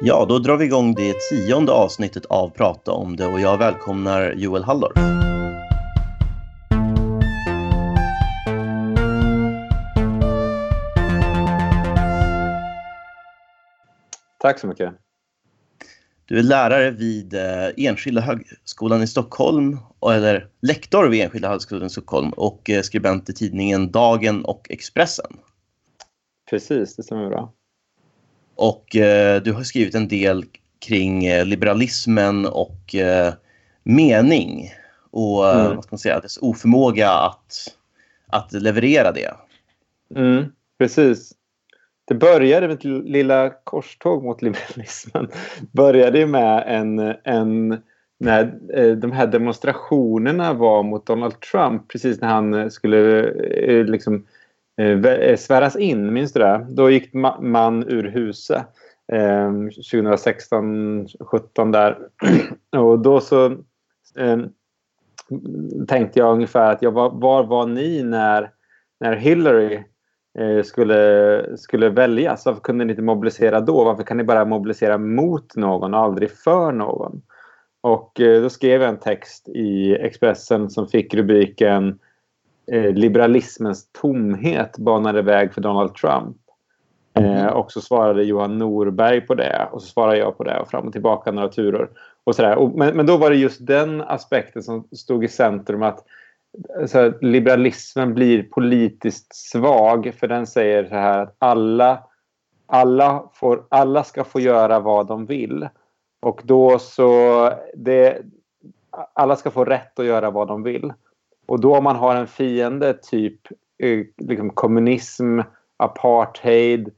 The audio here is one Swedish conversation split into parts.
Ja, då drar vi igång det tionde avsnittet av Prata om det och jag välkomnar Joel Halldorf. Tack så mycket. Du är lärare vid eh, Enskilda högskolan i Stockholm, eller lektor vid Enskilda högskolan i Stockholm och eh, skribent i tidningen Dagen och Expressen. Precis, det stämmer bra. Och eh, du har skrivit en del kring eh, liberalismen och eh, mening och eh, Mm. vad ska man säga, dess oförmåga att, att leverera det. Mm, precis. Det började med ett lilla korståg mot liberalismen. började med en, en när eh, de här demonstrationerna var mot Donald Trump precis när han skulle liksom Eh, eh, sväras in. Minns du det? Då gick man ur huset. Ehm, 2016, 17 där. Och då så eh, tänkte jag ungefär att jag var, var var ni när, när Hillary eh, skulle, skulle väljas? Varför kunde ni inte mobilisera då? Varför kan ni bara mobilisera mot någon och aldrig för någon? Och eh, då skrev jag en text i Expressen som fick rubriken eh, Liberalismens tomhet banade väg för Donald Trump. Eh, och så svarade Johan Norberg på det och så svarade jag på det och fram och tillbaka några turer. Och sådär. Och, men, men då var det just den aspekten som stod i centrum att så liberalismen blir politiskt svag för den säger så här att alla, alla, får, alla ska få göra vad de vill. Och då så... Det, alla ska få rätt att göra vad de vill. Och då om man har en fiende, typ eh, liksom kommunism, apartheid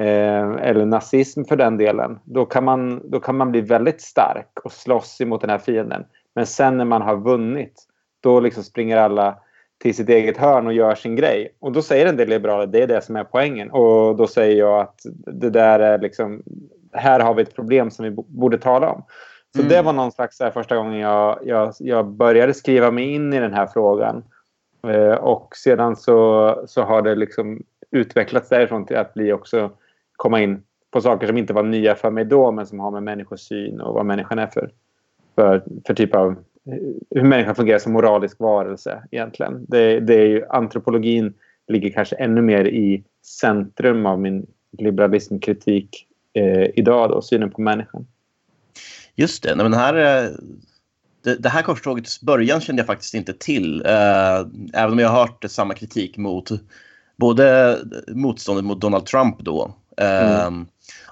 eh, eller nazism för den delen, då kan, man, då kan man bli väldigt stark och slåss emot den här fienden. Men sen när man har vunnit, då liksom springer alla till sitt eget hörn och gör sin grej. Och då säger en del liberaler det är det som är poängen. Och då säger jag att det där är liksom... Här har vi ett problem som vi borde tala om. Så Mm. det var någon slags här, första gången jag, jag, jag började skriva mig in i den här frågan. Eh, och sedan så, så har det liksom utvecklats därifrån till att bli också komma in på saker som inte var nya för mig då men som har med människosyn och vad människan är för, för, för typ av hur människan fungerar som moralisk varelse egentligen. Det, det är ju, antropologin ligger kanske ännu mer i centrum av min liberalismkritik eh, idag då, synen på människan. Just det. Men här, eh, det, det här korstågets början kände jag faktiskt inte till. Eh, även om jag har hört samma kritik mot både motståndet mot Donald Trump då eh,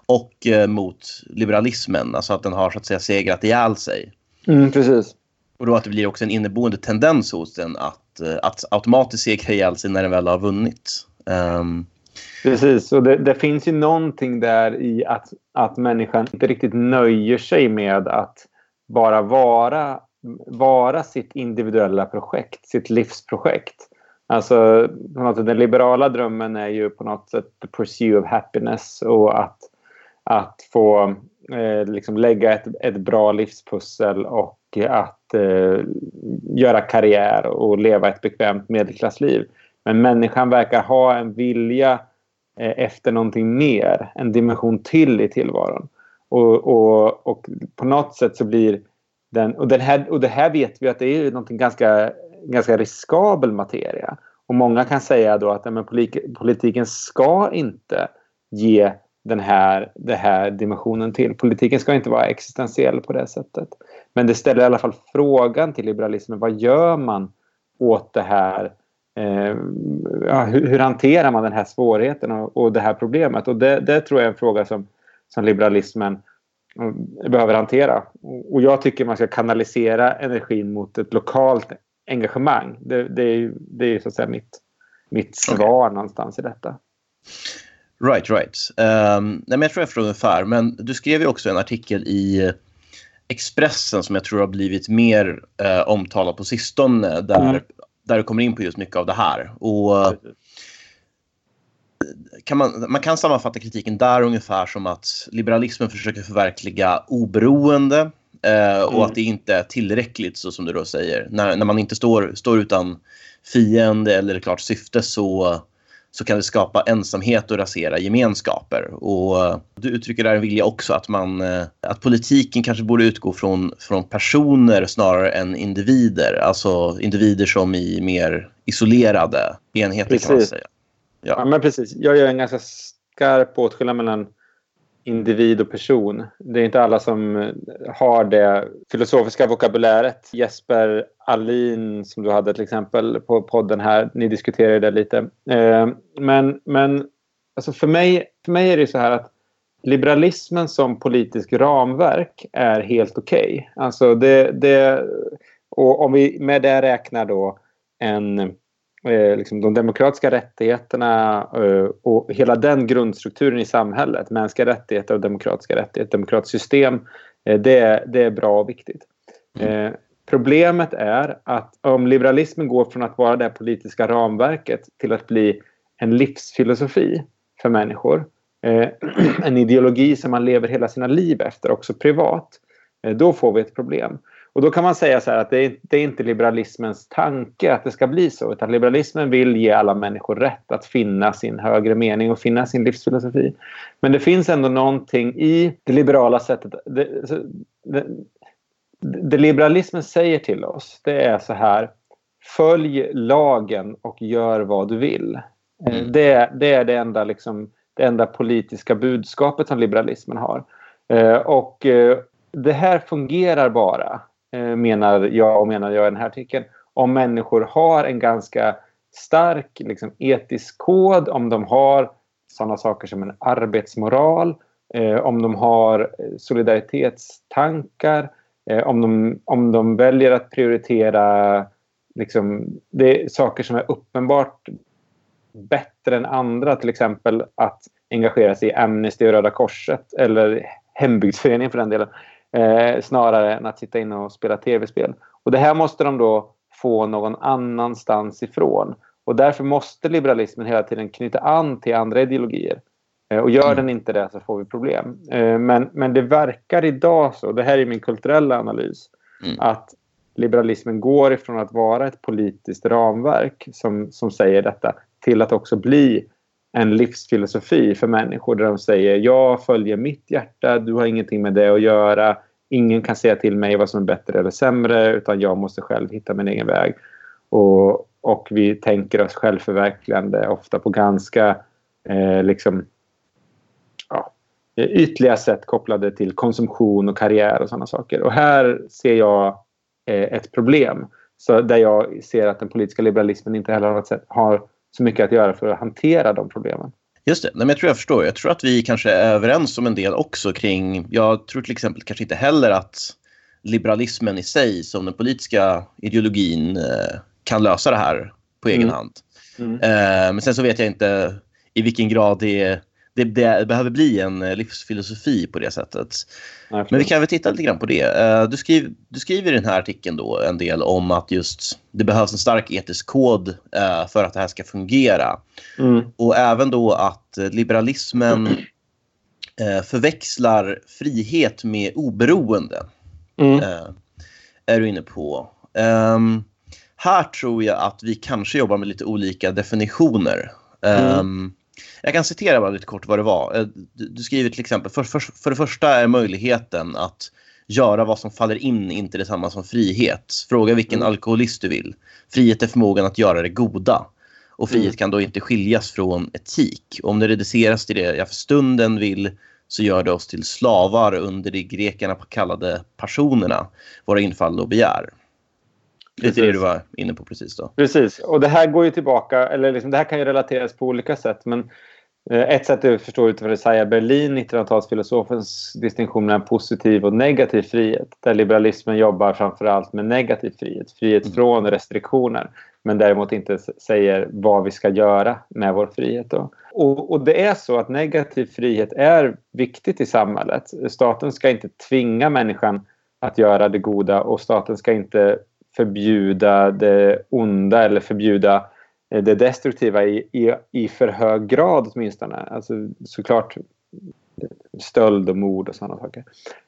och eh, mot liberalismen. Alltså att den har så att säga segrat ihjäl sig. Mm, precis. Och då att det blir också en inneboende tendens hos den att, att automatiskt segra ihjäl sig när den väl har vunnit. Ehm, Precis, och det, det finns ju någonting där i att, att människan inte riktigt nöjer sig med att bara vara, vara sitt individuella projekt, sitt livsprojekt. Alltså, på något sätt, den liberala drömmen är ju på något sätt the pursue of happiness och att, att få eh, liksom lägga ett, ett bra livspussel och att eh, göra karriär och leva ett bekvämt medelklassliv. Men människan verkar ha en vilja Eh, efter någonting mer, en dimension till i tillvaron. Och, och, och på något sätt så blir den... Och, den här, och det här vet vi att det är någonting ganska, ganska riskabel materia. Och många kan säga då att ja, men politiken ska inte ge den här, den här dimensionen till. Politiken ska inte vara existentiell på det sättet. Men det ställer i alla fall frågan till liberalismen. Vad gör man åt det här? Eh, ja, hur, hur hanterar man den här svårigheten och, och det här problemet? Och det, det tror jag är en fråga som, som liberalismen mm, behöver hantera. Och jag tycker man ska kanalisera energin mot ett lokalt engagemang. Det, det är ju det är så att säga mitt, mitt svar någonstans i detta. Right, right. Um, nej, men jag tror jag förstår ungefär. Men du skrev ju också en artikel i Expressen som jag tror har blivit mer eh, omtalad på sistone. Där, Mm. Där du kommer in på just mycket av det här. Och, kan man, man kan sammanfatta kritiken där ungefär som att liberalismen försöker förverkliga oberoende eh, och Mm. att det inte är tillräckligt så som du då säger. När, när man inte står, står utan fiende eller klart syfte så, så kan det skapa ensamhet och rasera gemenskaper. Och eh, du uttrycker där en vilja också att, man, eh, att politiken kanske borde utgå från, från personer snarare än individer. Alltså individer som i mer isolerade enheter precis. kan man säga. Ja. ja, men precis. Jag gör en ganska skarp åtskillnad mellan individ och person. Det är inte alla som eh, har det filosofiska vokabuläret. Jesper Alin som du hade till exempel på podden här, ni diskuterade det lite. Eh, men men alltså för, mig, för mig är det så här att liberalismen som politisk ramverk är helt okej. Okay. Alltså det, det, och om vi med det räknar då en Eh, liksom de demokratiska rättigheterna eh, och hela den grundstrukturen i samhället, mänskliga rättigheter och demokratiska rättigheter, demokratiskt system, eh, det, det är bra och viktigt. Mm. Problemet är att om liberalismen går från att vara det politiska ramverket till att bli en livsfilosofi för människor, en ideologi som man lever hela sina liv efter, också privat, då får vi ett problem. Och då kan man säga så att det är, det är, inte liberalismens tanke att det ska bli så. Utan liberalismen vill ge alla människor rätt att finna sin högre mening och finna sin livsfilosofi. Men det finns ändå någonting i det liberala sättet. Det, det, det liberalismen säger till oss det är så här. Följ lagen och gör vad du vill. Mm. Det, det, är det enda, liksom, det enda politiska budskapet som liberalismen har. Eh, och eh, det här fungerar bara Eh, menar jag och menar jag i den här artikeln, om människor har en ganska stark liksom, etisk kod, om de har sådana saker som en arbetsmoral, eh, om de har solidaritetstankar, eh, om, de, om de väljer att prioritera liksom, det saker som är uppenbart bättre än andra, till exempel att engagera sig i Amnesty och Röda Korset eller Hembygdsföreningen för den delen. Eh, snarare än att sitta inne och spela tv-spel. Och det här måste de då få någon annanstans ifrån. Och därför måste liberalismen hela tiden knyta an till andra ideologier. Eh, och gör mm. den inte det så får vi problem. Eh, men, men det verkar idag så, det här är min kulturella analys, mm. att liberalismen går ifrån att vara ett politiskt ramverk som, som säger detta till att också bli en livsfilosofi för människor där de säger jag följer mitt hjärta, du har ingenting med det att göra. Ingen kan säga till mig vad som är bättre eller sämre utan jag måste själv hitta min egen väg. Och, och vi tänker oss självförverkligande ofta på ganska eh, liksom, ja, ytliga sätt kopplade till konsumtion och karriär och sådana saker. Och här ser jag eh, ett problem. Så där jag ser att den politiska liberalismen inte heller har, har så mycket att göra för att hantera de problemen. Just det, Nej, men jag tror jag förstår. Jag tror att vi kanske är överens om en del också kring, jag tror till exempel kanske inte heller att liberalismen i sig som den politiska ideologin eh, kan lösa det här på egen mm. hand. Mm. Eh, men sen så vet jag inte i vilken grad det är det, det, behöver bli en eh, livsfilosofi på det sättet. Men vi kan väl titta lite grann på det. Eh, du, skriv, du skriver i den här artikeln då en del om att just det behövs en stark etisk kod eh, för att det här ska fungera. Mm. Och även då att liberalismen förväxlar frihet med oberoende. Mm. Är du inne på. Um, här tror jag att vi kanske jobbar med lite olika definitioner. Mm. Jag kan citera bara lite kort vad det var. Eh, du, skriver till exempel, för, för, för det första är möjligheten att göra vad som faller in inte detsamma som frihet. Fråga vilken mm. alkoholist du vill. Frihet är förmågan att göra det goda. Och frihet mm. kan då inte skiljas från etik. Om det reduceras till det jag för stunden vill så gör det oss till slavar under de grekerna kallade personerna, våra infall och begär. Det är det du var inne på precis då. Precis. Och det här går ju tillbaka, eller liksom, det här kan ju relateras på olika sätt. Men eh, ett sätt att förstå utifrån Isaiah Berlin, 1900-talsfilosofens distinktion mellan positiv och negativ frihet. Där liberalismen jobbar framförallt med negativ frihet. Frihet mm. från restriktioner. Men däremot inte säger vad vi ska göra med vår frihet. Och, och det är så att negativ frihet är viktigt i samhället. Staten ska inte tvinga människan att göra det goda och staten ska inte förbjuda det onda eller förbjuda eh, det destruktiva i, i, i för hög grad åtminstone. Alltså, såklart, stöld och mord och sådana saker.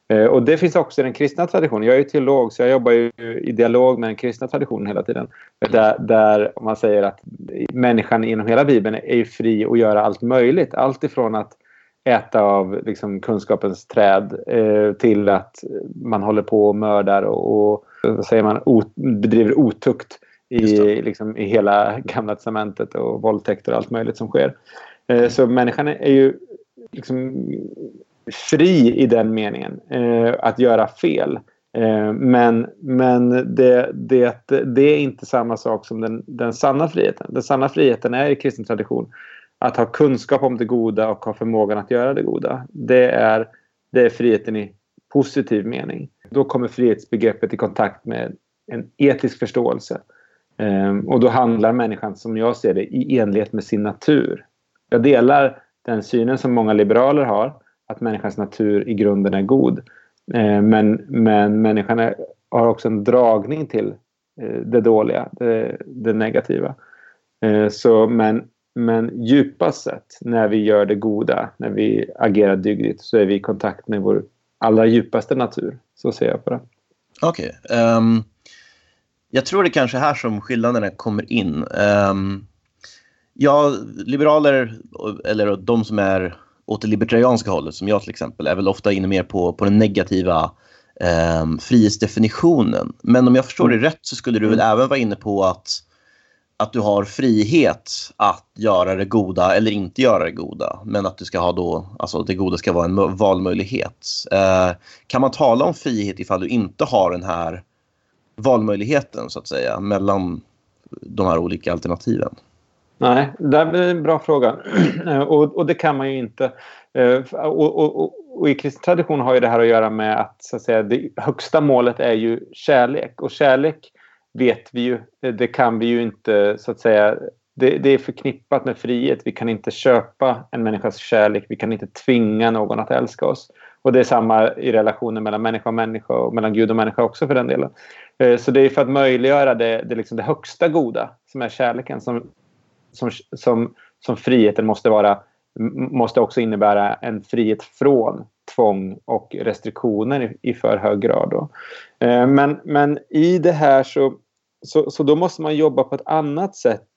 Eh, och det finns också i den kristna traditionen. Jag är ju teolog så jag jobbar ju i dialog med den kristna traditionen hela tiden. Där, där man säger att människan inom hela Bibeln är ju fri att göra allt möjligt. Allt ifrån att äta av liksom, kunskapens träd eh, till att man håller på och mördar och, och vad säger man, ot, bedriver otukt i, liksom, i hela Gamla testamentet och våldtäkter och allt möjligt som sker. Eh, så människan är ju liksom fri i den meningen eh, att göra fel. Eh, men men det, det, det är inte samma sak som den, den sanna friheten. Den sanna friheten är i kristen tradition att ha kunskap om det goda och ha förmågan att göra det goda. Det är, det är friheten i positiv mening. Då kommer frihetsbegreppet i kontakt med en etisk förståelse. Ehm, och då handlar människan, som jag ser det, i enlighet med sin natur. Jag delar den synen som många liberaler har, att människans natur i grunden är god. Ehm, men, men människan är, har också en dragning till eh, det dåliga, det, det negativa. Ehm, så, men, men djupast sett, när vi gör det goda, när vi agerar dygdigt, så är vi i kontakt med vår allra djupaste natur. Så ser jag på det. Okej. Okay. Um, ehm, jag tror det kanske är här som skillnaderna kommer in. Um, ja, liberaler, eller de som är åt det libertarianska hållet, som jag till exempel, är väl ofta inne mer på, på den negativa um, frihetsdefinitionen. Men om jag förstår mm. det rätt så skulle du väl mm. även vara inne på att, att du har frihet att göra det goda eller inte göra det goda. Men att du ska ha då, alltså det goda ska vara en valmöjlighet. Eh, kan man tala om frihet ifall du inte har den här valmöjligheten så att säga mellan de här olika alternativen? Nej, det är en bra fråga. Eh, och, och, det kan man ju inte. Eh, och, och, och, i kristen tradition har ju det här att göra med att, så att säga, det högsta målet är ju kärlek. Och kärlek vet vi ju, det kan vi ju inte så att säga det, det, är förknippat med frihet. Vi kan inte köpa en människas kärlek. Vi kan inte tvinga någon att älska oss. Och det är samma i relationen mellan människa och människa och mellan Gud och människa också för den delen. Eh, så det är för att möjliggöra det, det, liksom det högsta goda som är kärleken som, som, som, som friheten måste vara måste också innebära en frihet från tvång och restriktioner i, för hög grad. Då. Eh, men, men i det här så, så, så då måste man jobba på ett annat sätt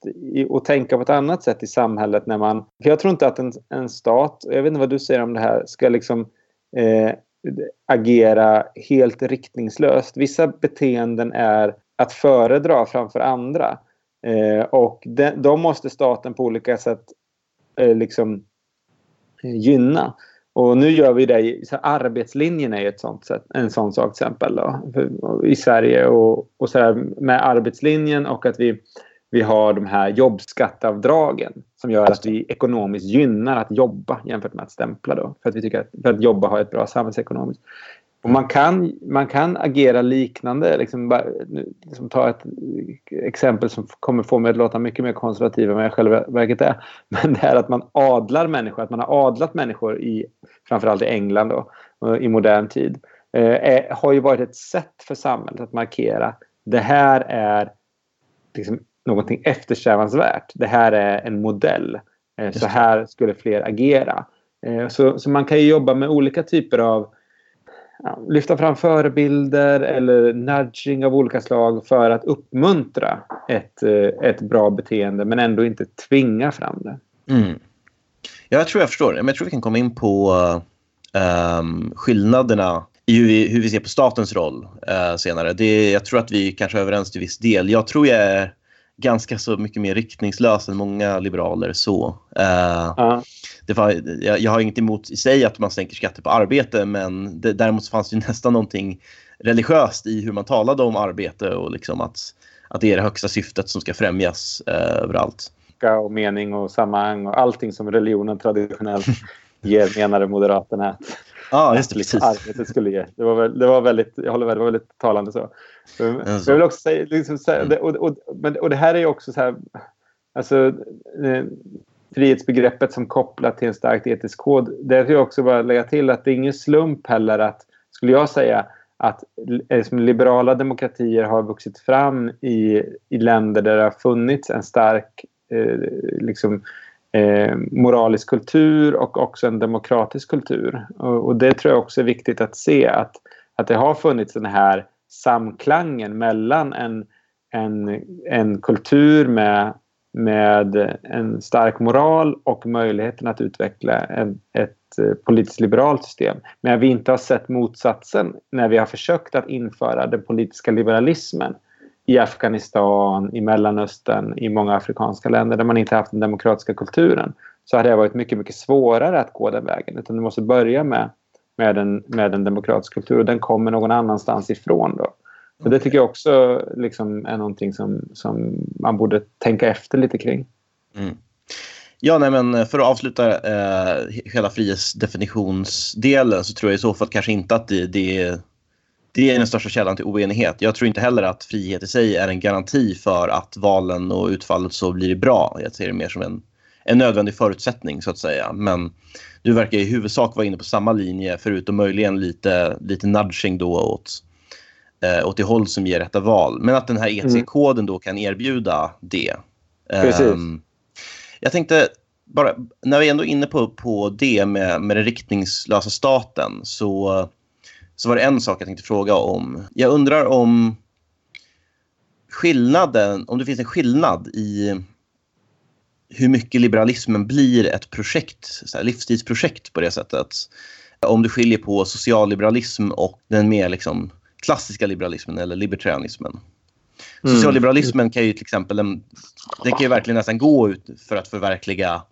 och tänka på ett annat sätt i samhället. när man... För jag tror inte att en, en stat, jag vet inte vad du säger om det här, ska liksom eh, agera helt riktningslöst. Vissa beteenden är att föredra framför andra. Eh, och de, de, måste staten på olika sätt Eh, liksom, eh, gynna. Och nu gör vi det. Så arbetslinjen är ett sånt sätt, en sån sak till exempel då, i Sverige. Och, och så där, med arbetslinjen och att vi vi har de här jobbskatteavdragen som gör att vi ekonomiskt gynnar att jobba jämfört med att stämpla. Då, för att vi tycker att, för att jobba har ett bra samhällsekonomiskt. Och man, kan, man kan agera liknande. Liksom, liksom ta ett exempel som kommer få mig att låta mycket mer konservativ än vad jag själva verket är. Men det är att man adlar människor. Att man har adlat människor i framförallt i England då, i modern tid. Eh, har ju varit ett sätt för samhället att markera det här är liksom någonting eftersträvansvärt. Det här är en modell. Eh, så här skulle fler agera. Eh, så, så man kan ju jobba med olika typer av lyfta fram förebilder eller nudging av olika slag för att uppmuntra ett, eh, ett bra beteende men ändå inte tvinga fram det. Mm. Ja, jag tror jag förstår. Jag tror vi kan komma in på um, skillnaderna i hur vi, hur vi ser på statens roll uh, senare. Det, jag tror att vi kanske är överens till viss del. Jag tror jag är ganska så mycket mer riktningslös än många liberaler. så. Uh, uh. Det var, jag, jag, har inget emot i sig att man sänker skatter på arbete men det, däremot fanns det nästan någonting religiöst i hur man talade om arbete och liksom att, att det är det högsta syftet som ska främjas uh, överallt. Och mening och sammanhang och allting som religionen traditionellt ger menade Moderaterna Ja, just det. Precis. Arbetet skulle ge. Det var, det var väldigt, jag håller med, det var väldigt talande så. Jag vill också säga, liksom, så och, och, och, och det här är också så här, alltså eh, frihetsbegreppet som kopplat till en starkt etisk kod. Där vill jag också bara lägga till att det är ingen slump heller att, skulle jag säga, att liksom, liberala demokratier har vuxit fram i, i länder där det har funnits en stark eh, liksom, eh, moralisk kultur och också en demokratisk kultur. Och, och, det tror jag också är viktigt att se att, att det har funnits den här samklangen mellan en, en, en kultur med, med en stark moral och möjligheten att utveckla en, ett eh, politiskt liberalt system. Men vi inte har sett motsatsen när vi har försökt att införa den politiska liberalismen i Afghanistan, i Mellanöstern, i många afrikanska länder där man inte haft den demokratiska kulturen så har det varit mycket, mycket svårare att gå den vägen. Utan du måste börja med, med, en, med en demokratisk kultur och den kommer någon annanstans ifrån. Då. Så det tycker jag också liksom är någonting som, som man borde tänka efter lite kring. Mm. Ja, nej, men för att avsluta eh, hela frihetsdefinitionsdelen så tror jag i så fall kanske inte att det, det det är den största källan till oenighet. Jag tror inte heller att frihet i sig är en garanti för att valen och utfallet så blir bra. Jag ser det mer som en, en nödvändig förutsättning så att säga. Men du verkar i huvudsak vara inne på samma linje förutom möjligen lite, lite nudging då åt, eh, åt det håll som ger rätta val. Men att den här EC-koden då kan erbjuda det. Precis. Um, jag tänkte bara, när vi ändå är inne på, på det med, med den riktningslösa staten så så var det en sak jag tänkte fråga om. Jag undrar om skillnaden, om det finns en skillnad i hur mycket liberalismen blir ett projekt, så här, livstidsprojekt på det sättet. Om du skiljer på socialliberalism och den mer liksom, klassiska liberalismen eller libertarianismen. Mm. Socialliberalismen kan ju till exempel, den, den kan ju verkligen nästan gå ut för att förverkliga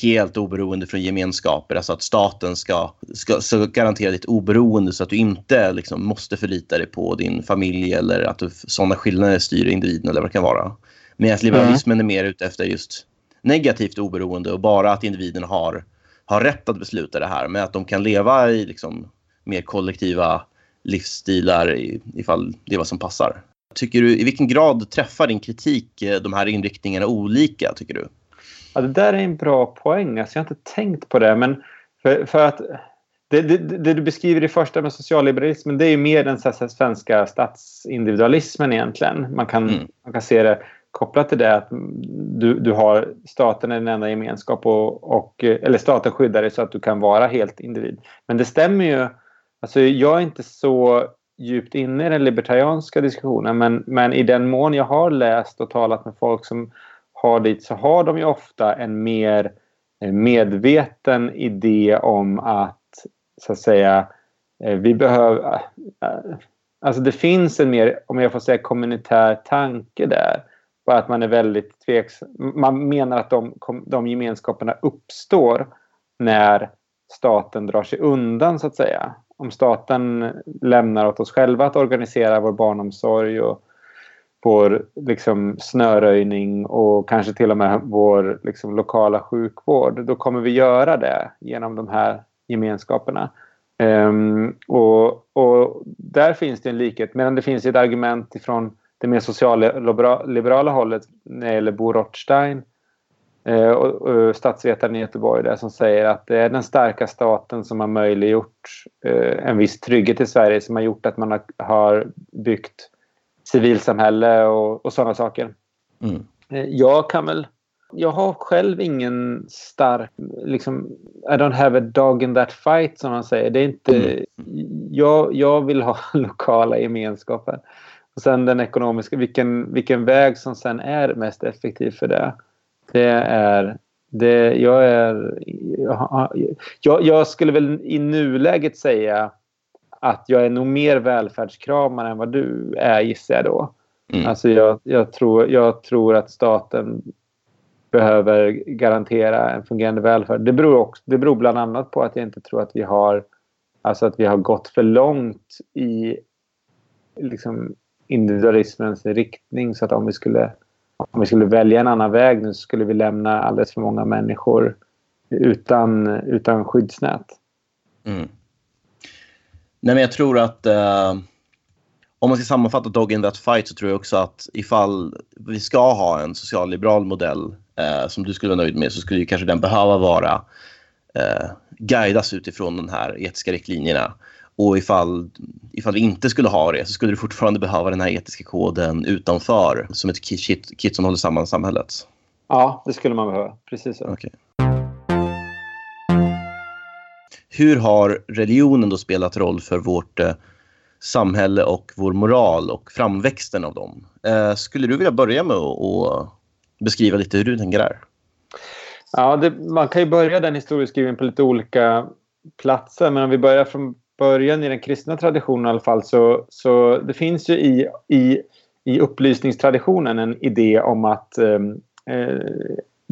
helt oberoende från gemenskaper. Alltså att staten ska, ska, ska garantera ditt oberoende så att du inte liksom, måste förlita dig på din familj eller att du, sådana skillnader styr individen eller vad det kan vara. Medan liberalismen är mer ute efter just negativt oberoende och bara att individen har, har rätt att besluta det här. Men att de kan leva i liksom, mer kollektiva livsstilar ifall det är vad som passar. Tycker du, I vilken grad träffar din kritik eh, de här inriktningarna olika, tycker du? Ja, det där är en bra poäng. Alltså, jag har inte tänkt på det. Men för, för att det, det, det, du beskriver i första med socialliberalismen det är ju mer den så svenska statsindividualismen egentligen. Man kan, mm. man kan se det kopplat till det att du, du har staten är den enda gemenskap och, och, eller staten skyddar dig så att du kan vara helt individ. Men det stämmer ju. Alltså jag är inte så djupt inne i den libertarianska diskussionen men, men i den mån jag har läst och talat med folk som har dit så har de ju ofta en mer medveten idé om att så att säga eh, vi behöver... Eh, eh, alltså det finns en mer, om jag får säga kommunitär tanke där. Bara att man är väldigt tveksam. Man menar att de, de gemenskaperna uppstår när staten drar sig undan så att säga. Om staten lämnar åt oss själva att organisera vår barnomsorg och vår liksom, snöröjning och kanske till och med vår liksom, lokala sjukvård. Då kommer vi göra det genom de här gemenskaperna. Um, och, och, där finns det en likhet. Medan det finns ett argument ifrån det mer socialliberala hållet när det gäller Bo Rothstein uh, och, eh, statsvetaren i Göteborg där som säger att det är den starka staten som har möjliggjort uh, en viss trygghet i Sverige som har gjort att man har, har byggt civilsamhälle och, och sådana saker. Mm. Eh, jag kan väl... Jag har själv ingen stark... Liksom, I don't have a dog in that fight, som man säger. Det är inte... Mm. Jag, jag vill ha lokala gemenskaper. Och sen den ekonomiska, vilken, vilken väg som sen är mest effektiv för det. Det är... Det, jag, är jag, jag skulle väl i nuläget säga att jag är nog mer välfärdskramare än vad du är gissar jag då. Mm. Alltså jag, jag, tror, jag tror att staten behöver garantera en fungerande välfärd. Det beror, också, det beror bland annat på att jag inte tror att vi har, alltså att vi har gått för långt i liksom individualismens riktning. Så att om vi, skulle, om vi skulle välja en annan väg nu så skulle vi lämna alldeles för många människor utan, utan skyddsnät. Mm. Nej, men jag tror att eh, om man ska sammanfatta Dog in that fight så tror jag också att ifall vi ska ha en socialliberal modell eh, som du skulle vara nöjd med så skulle ju kanske den behöva vara eh, guidas utifrån de här etiska riktlinjerna. Och ifall, ifall vi inte skulle ha det så skulle du fortfarande behöva den här etiska koden utanför som ett kit, kit som håller samman samhället. Ja, det skulle man behöva. Precis så. Okay. Hur har religionen då spelat roll för vårt eh, samhälle och vår moral och framväxten av dem? Eh, skulle du vilja börja med att beskriva lite hur du tänker där? Ja, det, man kan ju börja den historieskrivningen på lite olika platser. Men om vi börjar från början i den kristna traditionen i alla fall så, så det finns ju i, i, i upplysningstraditionen en idé om att eh, eh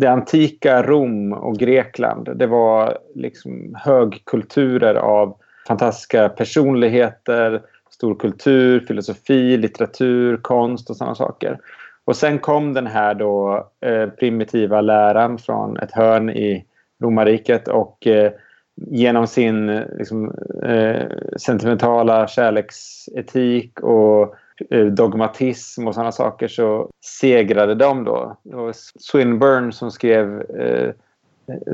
det antika Rom och Grekland det var liksom högkulturer av fantastiska personligheter, stor kultur, filosofi, litteratur, konst och sådana saker. Och sen kom den här då eh, primitiva läran från ett hörn i romarriket och eh, genom sin liksom, eh, sentimentala kärleksetik och dogmatism och sådana saker så segrade de då. Det var Swinburne som skrev eh,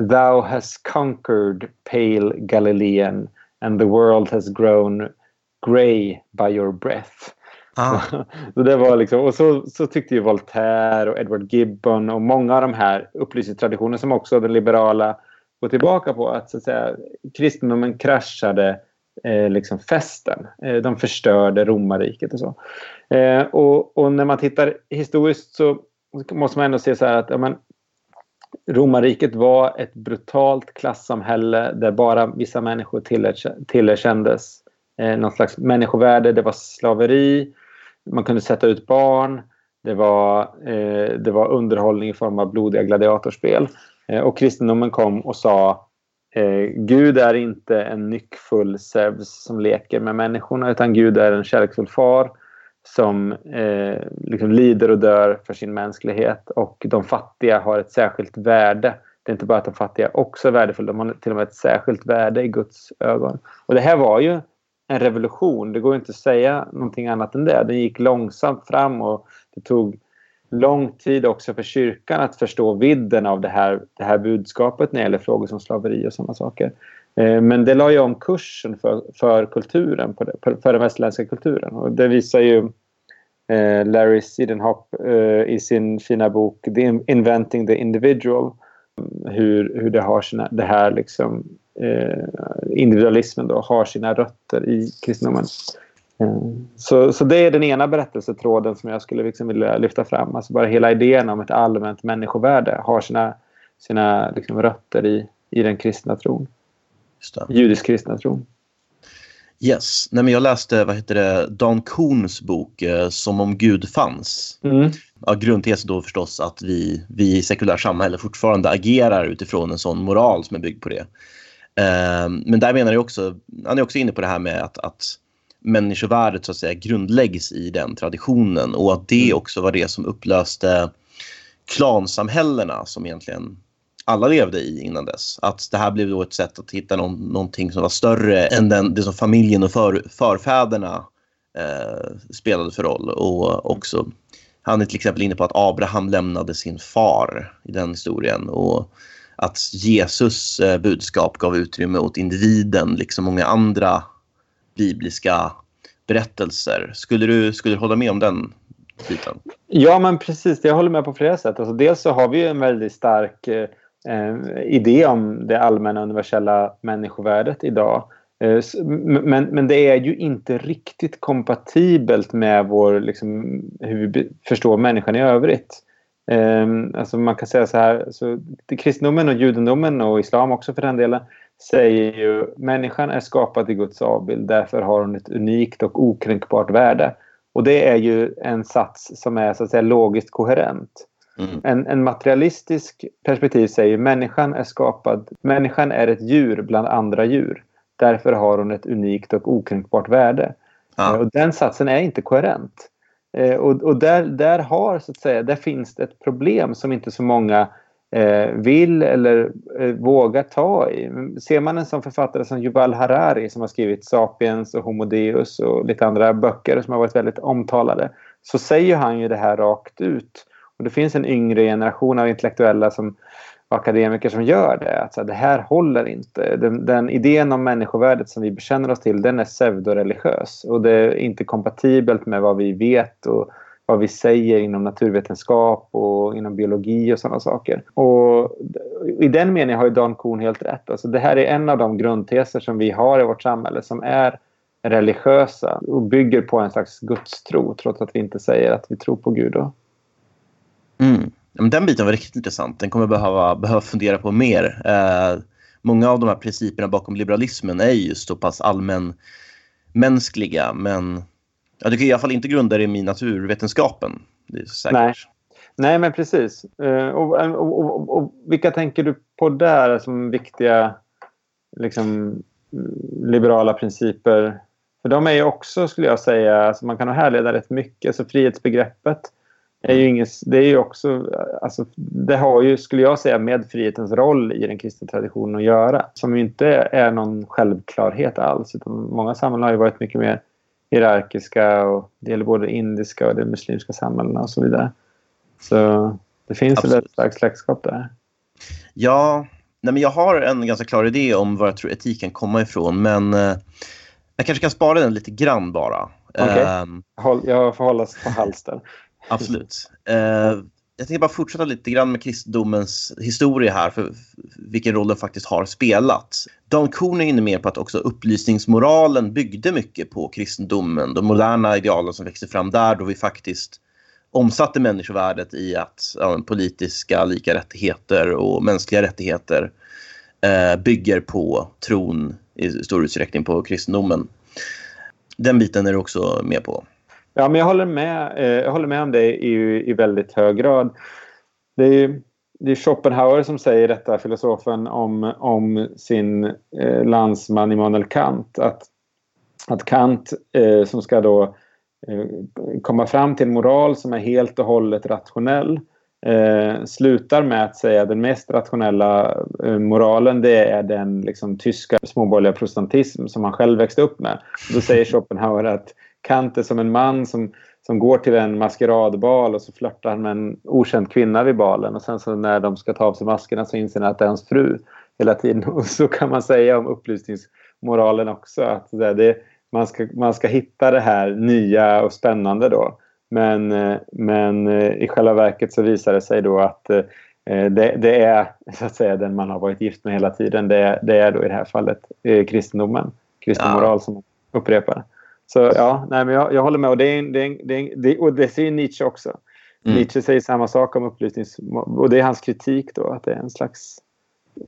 Thou has conquered pale Galilean and the world has grown grey by your breath. Ah. så det var liksom, och så, så tyckte ju Voltaire och Edward Gibbon och många av de här upplysningstraditioner som också den liberala går tillbaka på. Att, så att säga, kristendomen kraschade eh, liksom festen. Eh, de förstörde romarriket och så. Eh, och, och, när man tittar historiskt så måste man ändå se så här att ja, men, romarriket var ett brutalt klassamhälle där bara vissa människor tillerkändes eh, någon slags människovärde. Det var slaveri man kunde sätta ut barn. Det var, eh, det var underhållning i form av blodiga gladiatorspel. Eh, och kristendomen kom och sa eh, Gud är inte en nyckfull Zeus som leker med människorna utan Gud är en kärleksfull far som eh, liksom lider och dör för sin mänsklighet och de fattiga har ett särskilt värde. Det är inte bara att de fattiga också är värdefulla, de har till och med ett särskilt värde i Guds ögon. Och det här var ju en revolution. Det går inte att säga någonting annat än det. Den gick långsamt fram och det tog lång tid också för kyrkan att förstå vidden av det här, det här budskapet när det gäller frågor som slaveri och sådana saker. Eh, men det la ju om kursen för, för kulturen, för den västerländska kulturen. Och det visar ju eh, Larry Sidenhop eh, i sin fina bok The Inventing the Individual. Hur, hur det har sina, det här liksom individualismen då har sina rötter i kristendomen. Eh, så, så det är den ena berättelsetråden som jag skulle liksom vilja lyfta fram. Alltså bara hela idén om ett allmänt människovärde har sina, sina liksom rötter i, i den kristna tron. Judisk-kristna tron. Yes. Nej, men jag läste vad heter det, Dan Kohns bok eh, Som om Gud fanns. Mm. Ja, grundtesen då förstås att vi, vi i sekulärt samhälle fortfarande agerar utifrån en sån moral som är byggd på det. Ehm, men där menar jag också, han är också inne på det här med att, att människovärdet så att säga grundläggs i den traditionen och att det mm. också var det som upplöste klansamhällena som egentligen alla levde i innan dess. Att det här blev då ett sätt att hitta någon, någonting som var större än den, det som familjen och för, förfäderna eh, spelade för roll. Och också, han är till exempel inne på att Abraham lämnade sin far i den historien. Och att Jesus eh, budskap gav utrymme åt individen, liksom många andra bibliska berättelser. Skulle du, skulle du hålla med om den biten? Ja, men precis. Jag håller med på flera sätt. Alltså, dels så har vi en väldigt stark eh, eh, idé om det allmänna universella människovärdet idag. Eh, men, men det är ju inte riktigt kompatibelt med vår, liksom, hur vi förstår människan i övrigt. Eh, alltså man kan säga så här, så kristendomen och judendomen och islam också för den delen säger ju människan är skapad i Guds avbild, därför har hon ett unikt och okränkbart värde. Och det är ju en sats som är så att säga logiskt koherent. Mm. En, en materialistisk perspektiv säger människan är skapad, människan är ett djur bland andra djur. Därför har hon ett unikt och okränkbart värde. Ja. Och den satsen är inte koherent. Eh, och, och där, där, har, så att säga, där finns det ett problem som inte så många eh, Eh, vill eller eh, vågar ta i. Ser man en sån författare som Yuval Harari som har skrivit Sapiens och Homo Deus och lite andra böcker som har varit väldigt omtalade så säger han ju det här rakt ut. Och det finns en yngre generation av intellektuella som akademiker som gör det. Att så det här håller inte. Den, den, idén om människovärdet som vi bekänner oss till den är pseudoreligiös och det är inte kompatibelt med vad vi vet och vad vi säger inom naturvetenskap och inom biologi och sådana saker. Och I den meningen har ju Dan Kuhn helt rätt. Alltså det här är en av de grundteser som vi har i vårt samhälle som är religiösa och bygger på en slags gudstro trots att vi inte säger att vi tror på Gud. Då. Mm. Den biten var riktigt intressant. Den kommer jag behöva, behöva fundera på mer. Eh, många av de här principerna bakom liberalismen är ju så pass allmänmänskliga. men ja, du kan i alla fall inte grunda det i naturvetenskapen. Det är säkert. Nej. Nej, men precis. Uh, och, och, och, och, vilka tänker du på där som viktiga liksom, liberala principer? För de är ju också, skulle jag säga, alltså man kan härleda rätt mycket. Alltså frihetsbegreppet är ju inget, det är ju också, alltså, det har ju, skulle jag säga, med frihetens roll i den kristna traditionen att göra. Som ju inte är någon självklarhet alls. Utan många samhällen har ju varit mycket mer hierarkiska och det gäller både indiska och de muslimska samhällena och så vidare. Så det finns Absolut. ett slags släktskap där. Ja, nej men jag har en ganska klar idé om var jag tror etik kan komma ifrån men eh, jag kanske kan spara den lite grann bara. Okay. Um, jag får hållas på halster. Absolut. Uh, jag tänkte bara fortsätta lite grann med kristendomens historia här, för vilken roll den faktiskt har spelat. Dan Kuhn är inne mer på att också upplysningsmoralen byggde mycket på kristendomen. De moderna idealen som växte fram där då vi faktiskt omsatte människovärdet i att ja, politiska lika rättigheter och mänskliga rättigheter eh, bygger på tron i stor utsträckning på kristendomen. Den biten är du också med på. Ja, men jag håller med, eh, jag håller med om det i, i väldigt hög grad. Det är, det är Schopenhauer som säger detta, filosofen, om, om sin eh, landsman Immanuel Kant. Att, att Kant, eh, som ska då eh, komma fram till en moral som är helt och hållet rationell, eh, slutar med att säga att den mest rationella eh, moralen det är den liksom, tyska småborgerliga protestantism som han själv växte upp med. Då säger Schopenhauer att Kant är som en man som, som går till en maskeradbal och så flörtar han med en okänd kvinna vid balen och sen så när de ska ta av sig maskerna så inser han att det är hans fru hela tiden. Och så kan man säga om upplysningsmoralen också att det, man, ska, man ska hitta det här nya och spännande då. Men, men i själva verket så visar det sig då att eh, det, det, är så att säga den man har varit gift med hela tiden. Det, det är då i det här fallet eh, kristendomen, kristen moral som upprepar. Så ja, nej, men jag, jag håller med. Och det, är, det, är, det, är, det, och det säger Nietzsche också. Mm. Nietzsche säger samma sak om upplysnings... Och det är hans kritik då, att det är en slags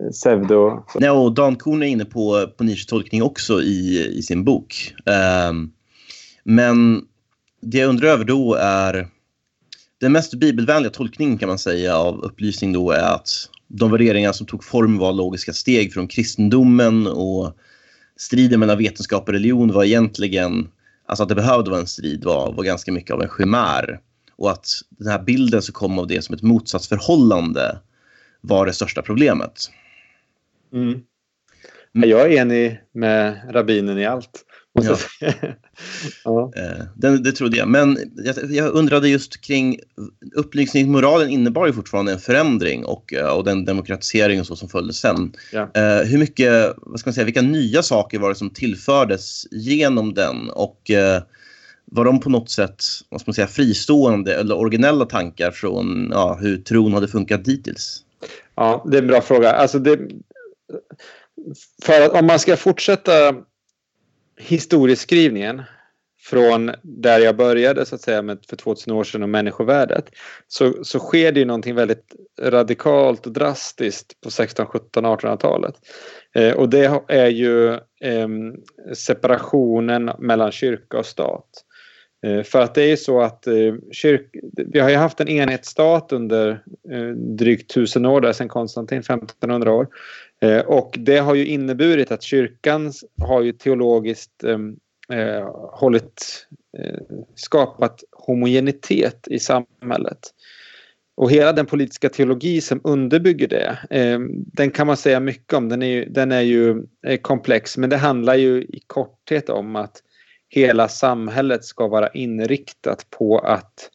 eh, pseudo... Nej, och Dan Kuhn är inne på, på Nietzsches tolkning också i, i sin bok. Um, men det jag undrar över då är... Den mest bibelvänliga tolkningen kan man säga av upplysning då är att de värderingar som tog form var logiska steg från kristendomen och striden mellan vetenskap och religion var egentligen, alltså att det behövde vara en strid var, var ganska mycket av en chimär. Och att den här bilden som kom av det som ett motsatsförhållande var det största problemet. Mm. Jag är enig med rabbinen i allt. Ja. ja. Eh, det, det trodde jag. Men jag, jag, undrade just kring upplysningsmoralen innebar ju fortfarande en förändring och, eh, och den demokratisering och så som följde sen. Ja. Uh, hur mycket, vad ska man säga, vilka nya saker var det som tillfördes genom den och var de på något sätt vad ska man säga, fristående eller originella tankar från ja, hur tron hade funkat dittills? Ja, det är en bra fråga. Alltså det, för att om man ska fortsätta historieskrivningen från där jag började så att säga med, för 2000 år sedan och människovärdet så, så sker det ju någonting väldigt radikalt och drastiskt på 16, 17, 1800-talet. Eh, och det är ju eh, separationen mellan kyrka och stat. Eh, för att det är ju så att eh, kyrk, vi har ju haft en enhetsstat under eh, drygt tusen år, där sedan Konstantin, 1500 år. Eh, och det har ju inneburit att kyrkan har ju teologiskt ehm, eh, hållit, eh, skapat homogenitet i samhället. Och hela den politiska teologi som underbygger det, eh, den kan man säga mycket om. Den är ju, den är ju eh, komplex, men det handlar ju i korthet om att hela samhället ska vara inriktat på att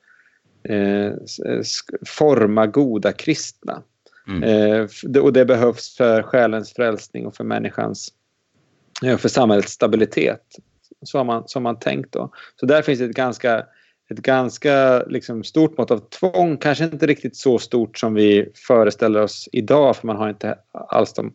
eh, eh forma goda kristna. Mm. Eh, och det behövs för själens frälsning och för människans, eh, för samhällets stabilitet. Så har man, så har man tänkt då. Så där finns ett ganska ett ganska liksom, stort mått av tvång. Kanske inte riktigt så stort som vi föreställer oss idag för man har inte alls de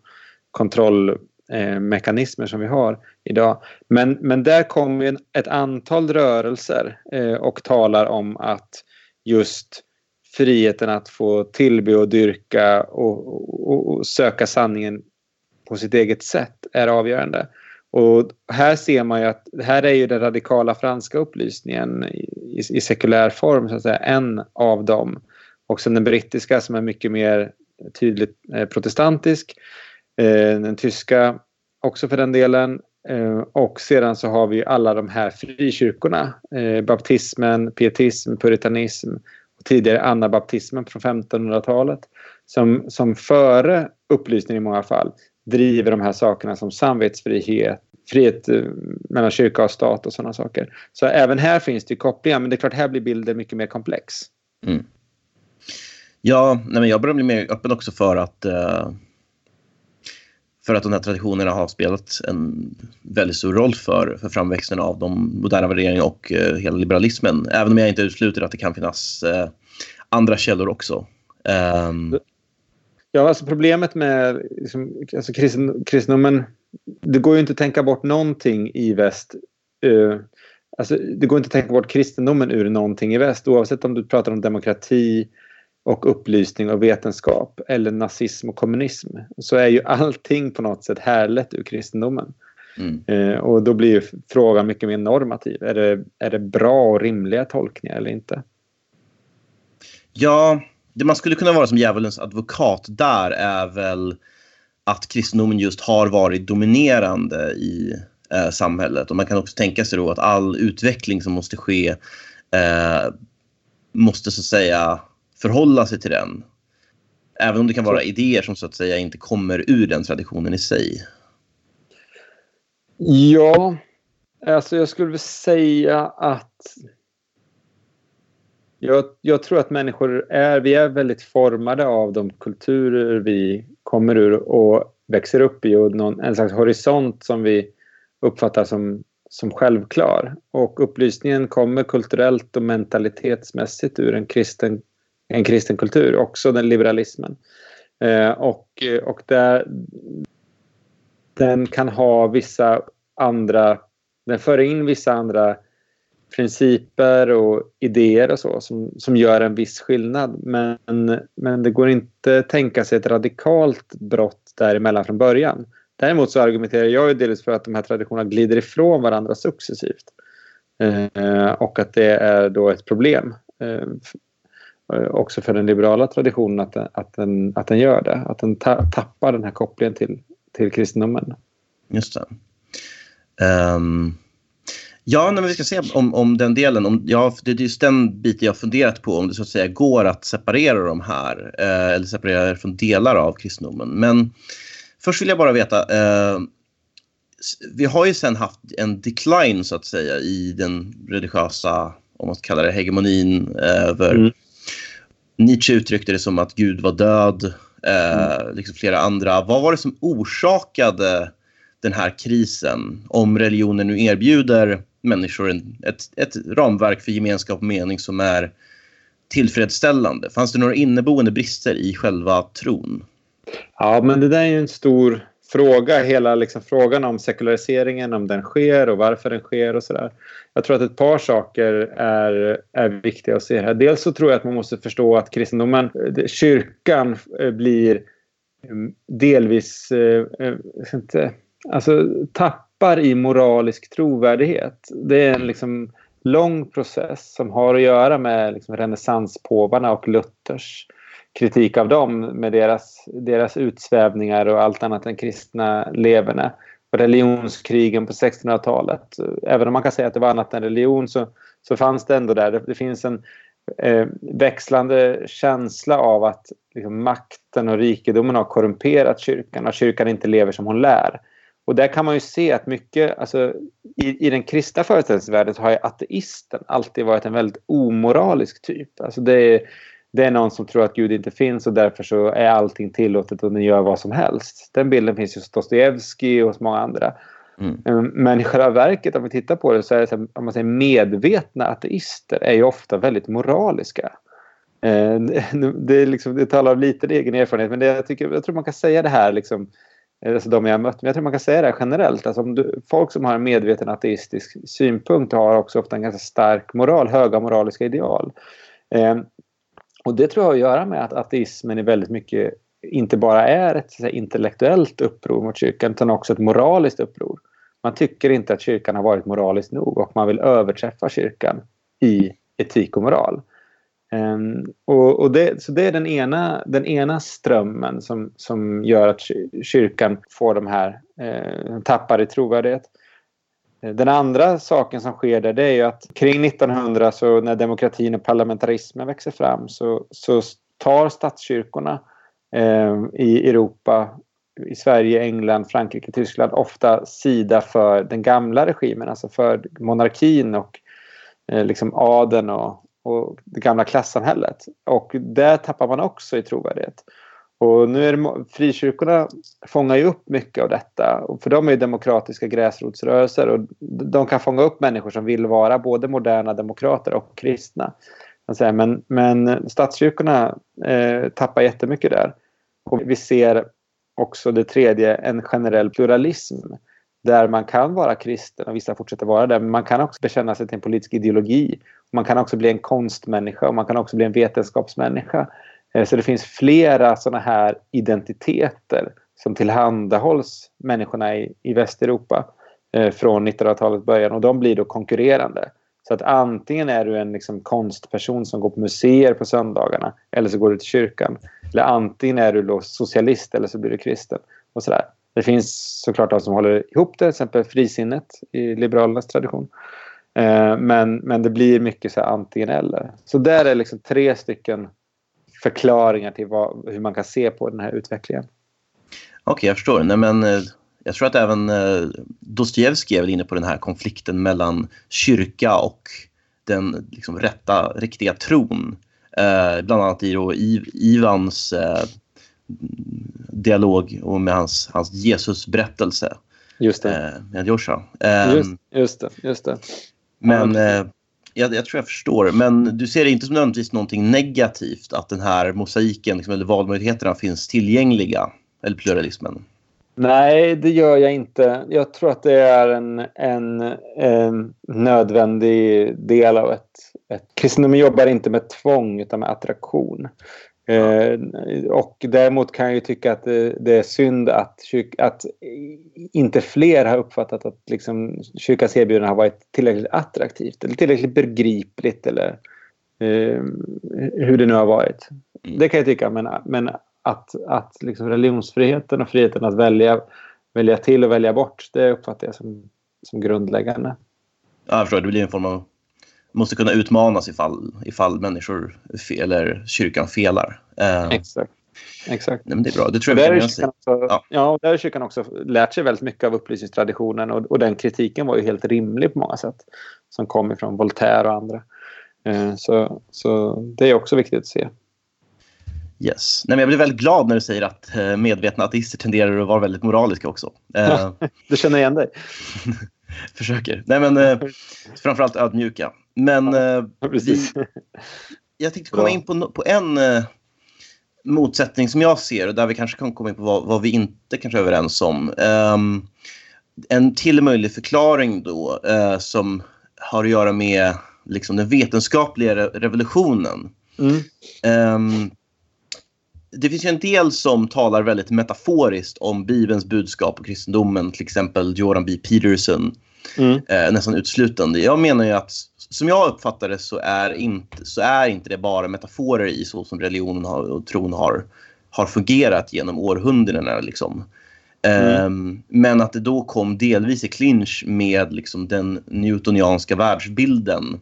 kontrollmekanismer eh, som vi har idag. Men, men där kommer ett antal rörelser eh, och talar om att just friheten att få tillbe och dyrka och, och, och söka sanningen på sitt eget sätt är avgörande. Och här ser man ju att här är ju den radikala franska upplysningen i, i sekulär form så att säga en av dem. Och sen den brittiska som är mycket mer tydligt eh, protestantisk. Eh, den tyska också för den delen. Eh, och sedan så har vi alla de här frikyrkorna. Eh, baptismen, pietism, puritanism tidigare anabaptismen från 1500-talet. Som, som före upplysningen i många fall driver de här sakerna som samvetsfrihet, frihet eh, mellan kyrka och stat och sådana saker. Så även här finns det kopplingar, men det är klart här blir bilden mycket mer komplex. Mm. Ja, nej men jag börjar bli mer öppen också för att uh, för att de här traditionerna har spelat en väldigt stor roll för, för framväxten av de moderna värderingarna och eh, hela liberalismen. Även om jag inte utesluter att det kan finnas eh, andra källor också. Um, Ja, alltså problemet med liksom, alltså kristen, kristendomen, det går ju inte att tänka bort någonting i väst. Uh, alltså, det går inte att tänka bort kristendomen ur någonting i väst oavsett om du pratar om demokrati och upplysning och vetenskap eller nazism och kommunism så är ju allting på något sätt härlett ur kristendomen. Mm. Uh, och då blir ju frågan mycket mer normativ. Är det, är det bra och rimliga tolkningar eller inte? Ja, det man skulle kunna vara som djävulens advokat där är väl att kristendomen just har varit dominerande i eh, samhället. Och man kan också tänka sig då att all utveckling som måste ske eh, måste så att säga förhålla sig till den. Även om det kan vara idéer som så att säga inte kommer ur den traditionen i sig. Ja, alltså jag skulle säga att jag, jag, tror att människor är, vi är väldigt formade av de kulturer vi kommer ur och växer upp i och någon, en slags horisont som vi uppfattar som, som självklar. Och upplysningen kommer kulturellt och mentalitetsmässigt ur en kristen, en kristen kultur, också den liberalismen. Eh, och och där, den kan ha vissa andra, den för in vissa andra principer och idéer och så som, som gör en viss skillnad. Men, men det går inte att tänka sig ett radikalt brott däremellan från början. Däremot så argumenterar jag ju delvis för att de här traditionerna glider ifrån varandra successivt. Eh, och att det är då ett problem. Eh, också för den liberala traditionen att, att, den, att den gör det. Att den ta, tappar den här kopplingen till, till kristendomen. Just det. Um Ja, men vi ska se om, om den delen. Om, ja, det är just den biten jag funderat på. Om det så att säga går att separera de här. Eh, eller separera från delar av kristendomen. Men först vill jag bara veta. Eh, vi har ju sen haft en decline så att säga i den religiösa, om man ska kalla det hegemonin över mm. Nietzsche uttryckte det som att Gud var död. Eh, mm. liksom flera andra. Vad var det som orsakade den här krisen? Om religionen nu erbjuder människor en, ett, ett ramverk för gemenskap och mening som är tillfredsställande? Fanns det några inneboende brister i själva tron? Ja, men det där är ju en stor fråga. Hela liksom frågan om sekulariseringen, om den sker och varför den sker och sådär. Jag tror att ett par saker är, är viktiga att se här. Dels så tror jag att man måste förstå att kristendomen, eh, kyrkan eh, blir mm, delvis, eh, eh inte, alltså tappar i moralisk trovärdighet. Det är en liksom lång process som har att göra med liksom renässanspåvarna och Luthers kritik av dem med deras, deras utsvävningar och allt annat än kristna leverne. Religionskrigen på 1600-talet. Även om man kan säga att det var annat än religion så, så fanns det ändå där. Det, det finns en eh, växlande känsla av att liksom, makten och rikedomen har korrumperat kyrkan och kyrkan inte lever som hon lär. Och där kan man ju se att mycket, alltså, i, i den kristna föreställningsvärlden så har ju ateisten alltid varit en väldigt omoralisk typ. Alltså det är, det är någon som tror att Gud inte finns och därför så är allting tillåtet och den gör vad som helst. Den bilden finns ju hos Dostojevskij och hos många andra. Mm. Ehm, men i själva verket om vi tittar på det så är det så om man säger medvetna ateister är ju ofta väldigt moraliska. Ehm, det, är liksom, det talar av lite egen erfarenhet men det, jag, tycker, jag tror man kan säga det här liksom, alltså de jag mött, men jag tror man kan säga det generellt. Alltså om du, folk som har en medveten ateistisk synpunkt har också ofta en ganska stark moral, höga moraliska ideal. Och det tror jag har att göra med att ateismen är väldigt mycket inte bara är ett säga, intellektuellt uppror mot kyrkan utan också ett moraliskt uppror. Man tycker inte att kyrkan har varit moralisk nog och man vill överträffa kyrkan i etik och moral. Um, och, och det, så det är den ena, den ena strömmen som, som gör att kyrkan får de här, eh, tappar i trovärdighet. Den andra saken som sker där det är ju att kring 1900 så när demokratin och parlamentarismen växer fram så, så tar statskyrkorna eh, i Europa, i Sverige, England, Frankrike, Tyskland ofta sida för den gamla regimen, alltså för monarkin och eh, liksom adeln och, och det gamla klassamhället. Och där tappar man också i trovärdighet. Och nu är det, frikyrkorna fångar ju upp mycket av detta. För de är demokratiska gräsrotsrörelser och de kan fånga upp människor som vill vara både moderna demokrater och kristna. Men, men statskyrkorna eh, tappar jättemycket där. Och vi ser också det tredje, en generell pluralism där man kan vara kristen och vissa fortsätter vara det. Men man kan också bekänna sig till en politisk ideologi. Man kan också bli en konstmänniska och man kan också bli en vetenskapsmänniska. Eh, så det finns flera sådana här identiteter som tillhandahålls människorna i, i Västeuropa eh, från 1900-talets början och de blir då konkurrerande. Så att antingen är du en liksom konstperson som går på museer på söndagarna eller så går du till kyrkan. Eller antingen är du då socialist eller så blir du kristen. Och sådär. Det finns såklart de som håller ihop det, till exempel frisinnet i Liberalernas tradition. Eh, men, men det blir mycket så antingen eller. Så där är liksom tre stycken förklaringar till vad, hur man kan se på den här utvecklingen. Okej, okay, jag förstår. Nej, men, eh, jag tror att även eh, Dostojevskij är väl inne på den här konflikten mellan kyrka och den liksom, rätta, riktiga tron. Eh, bland annat i då, Ivans eh, dialog och med hans, hans Jesusberättelse. Just det. Eh, med Joshua. Eh, just, just, det, just det. Men eh, jag, jag, tror jag förstår. Men du ser det inte som nödvändigtvis någonting negativt att den här mosaiken liksom, eller valmöjligheterna finns tillgängliga? Eller pluralismen? Nej, det gör jag inte. Jag tror att det är en, en, en nödvändig del av ett, ett... Kristendomen jobbar inte med tvång utan med attraktion. Eh, och däremot kan jag ju tycka att det, det är synd att, att inte fler har uppfattat att liksom, kyrkans erbjudande har varit tillräckligt attraktivt eller tillräckligt begripligt eller eh, hur det nu har varit. Mm. Det kan jag tycka, men, men att, att liksom religionsfriheten och friheten att välja, välja till och välja bort, det uppfattar jag som, som grundläggande. Ja, jag förstår. Det blir en form av måste kunna utmanas ifall, ifall människor eller kyrkan felar. Uh, Exakt. Exakt. Nej, men det är bra. Det tror jag vi kan också, ja. ja, där har kyrkan också lärt sig väldigt mycket av upplysningstraditionen och, och den kritiken var ju helt rimlig på många sätt. Som kom ifrån Voltaire och andra. Uh, så, så det är också viktigt att se. Yes. Nej, men jag blir väldigt glad när du säger att eh, medvetna ateister tenderar att vara väldigt moraliska också. Uh, du känner igen dig? Försöker. Nej, men eh, framförallt ödmjuka. Men eh, vi, jag tänkte komma in på, på en eh, motsättning som jag ser och där vi kanske kan komma in på vad, vad vi inte kanske är överens om. Um, en till möjlig förklaring då uh, som har att göra med liksom, den vetenskapliga re revolutionen. Mm. Um, det finns ju en del som talar väldigt metaforiskt om Bibelns budskap och kristendomen, till exempel Jordan B. Peterson, mm. eh, nästan utslutande. Jag menar ju att som jag uppfattar det så är inte, så är inte det bara metaforer i så som religionen har, och tron har, har fungerat genom århundradena. Liksom. Mm. Um, men att det då kom delvis i clinch med liksom, den newtonianska världsbilden.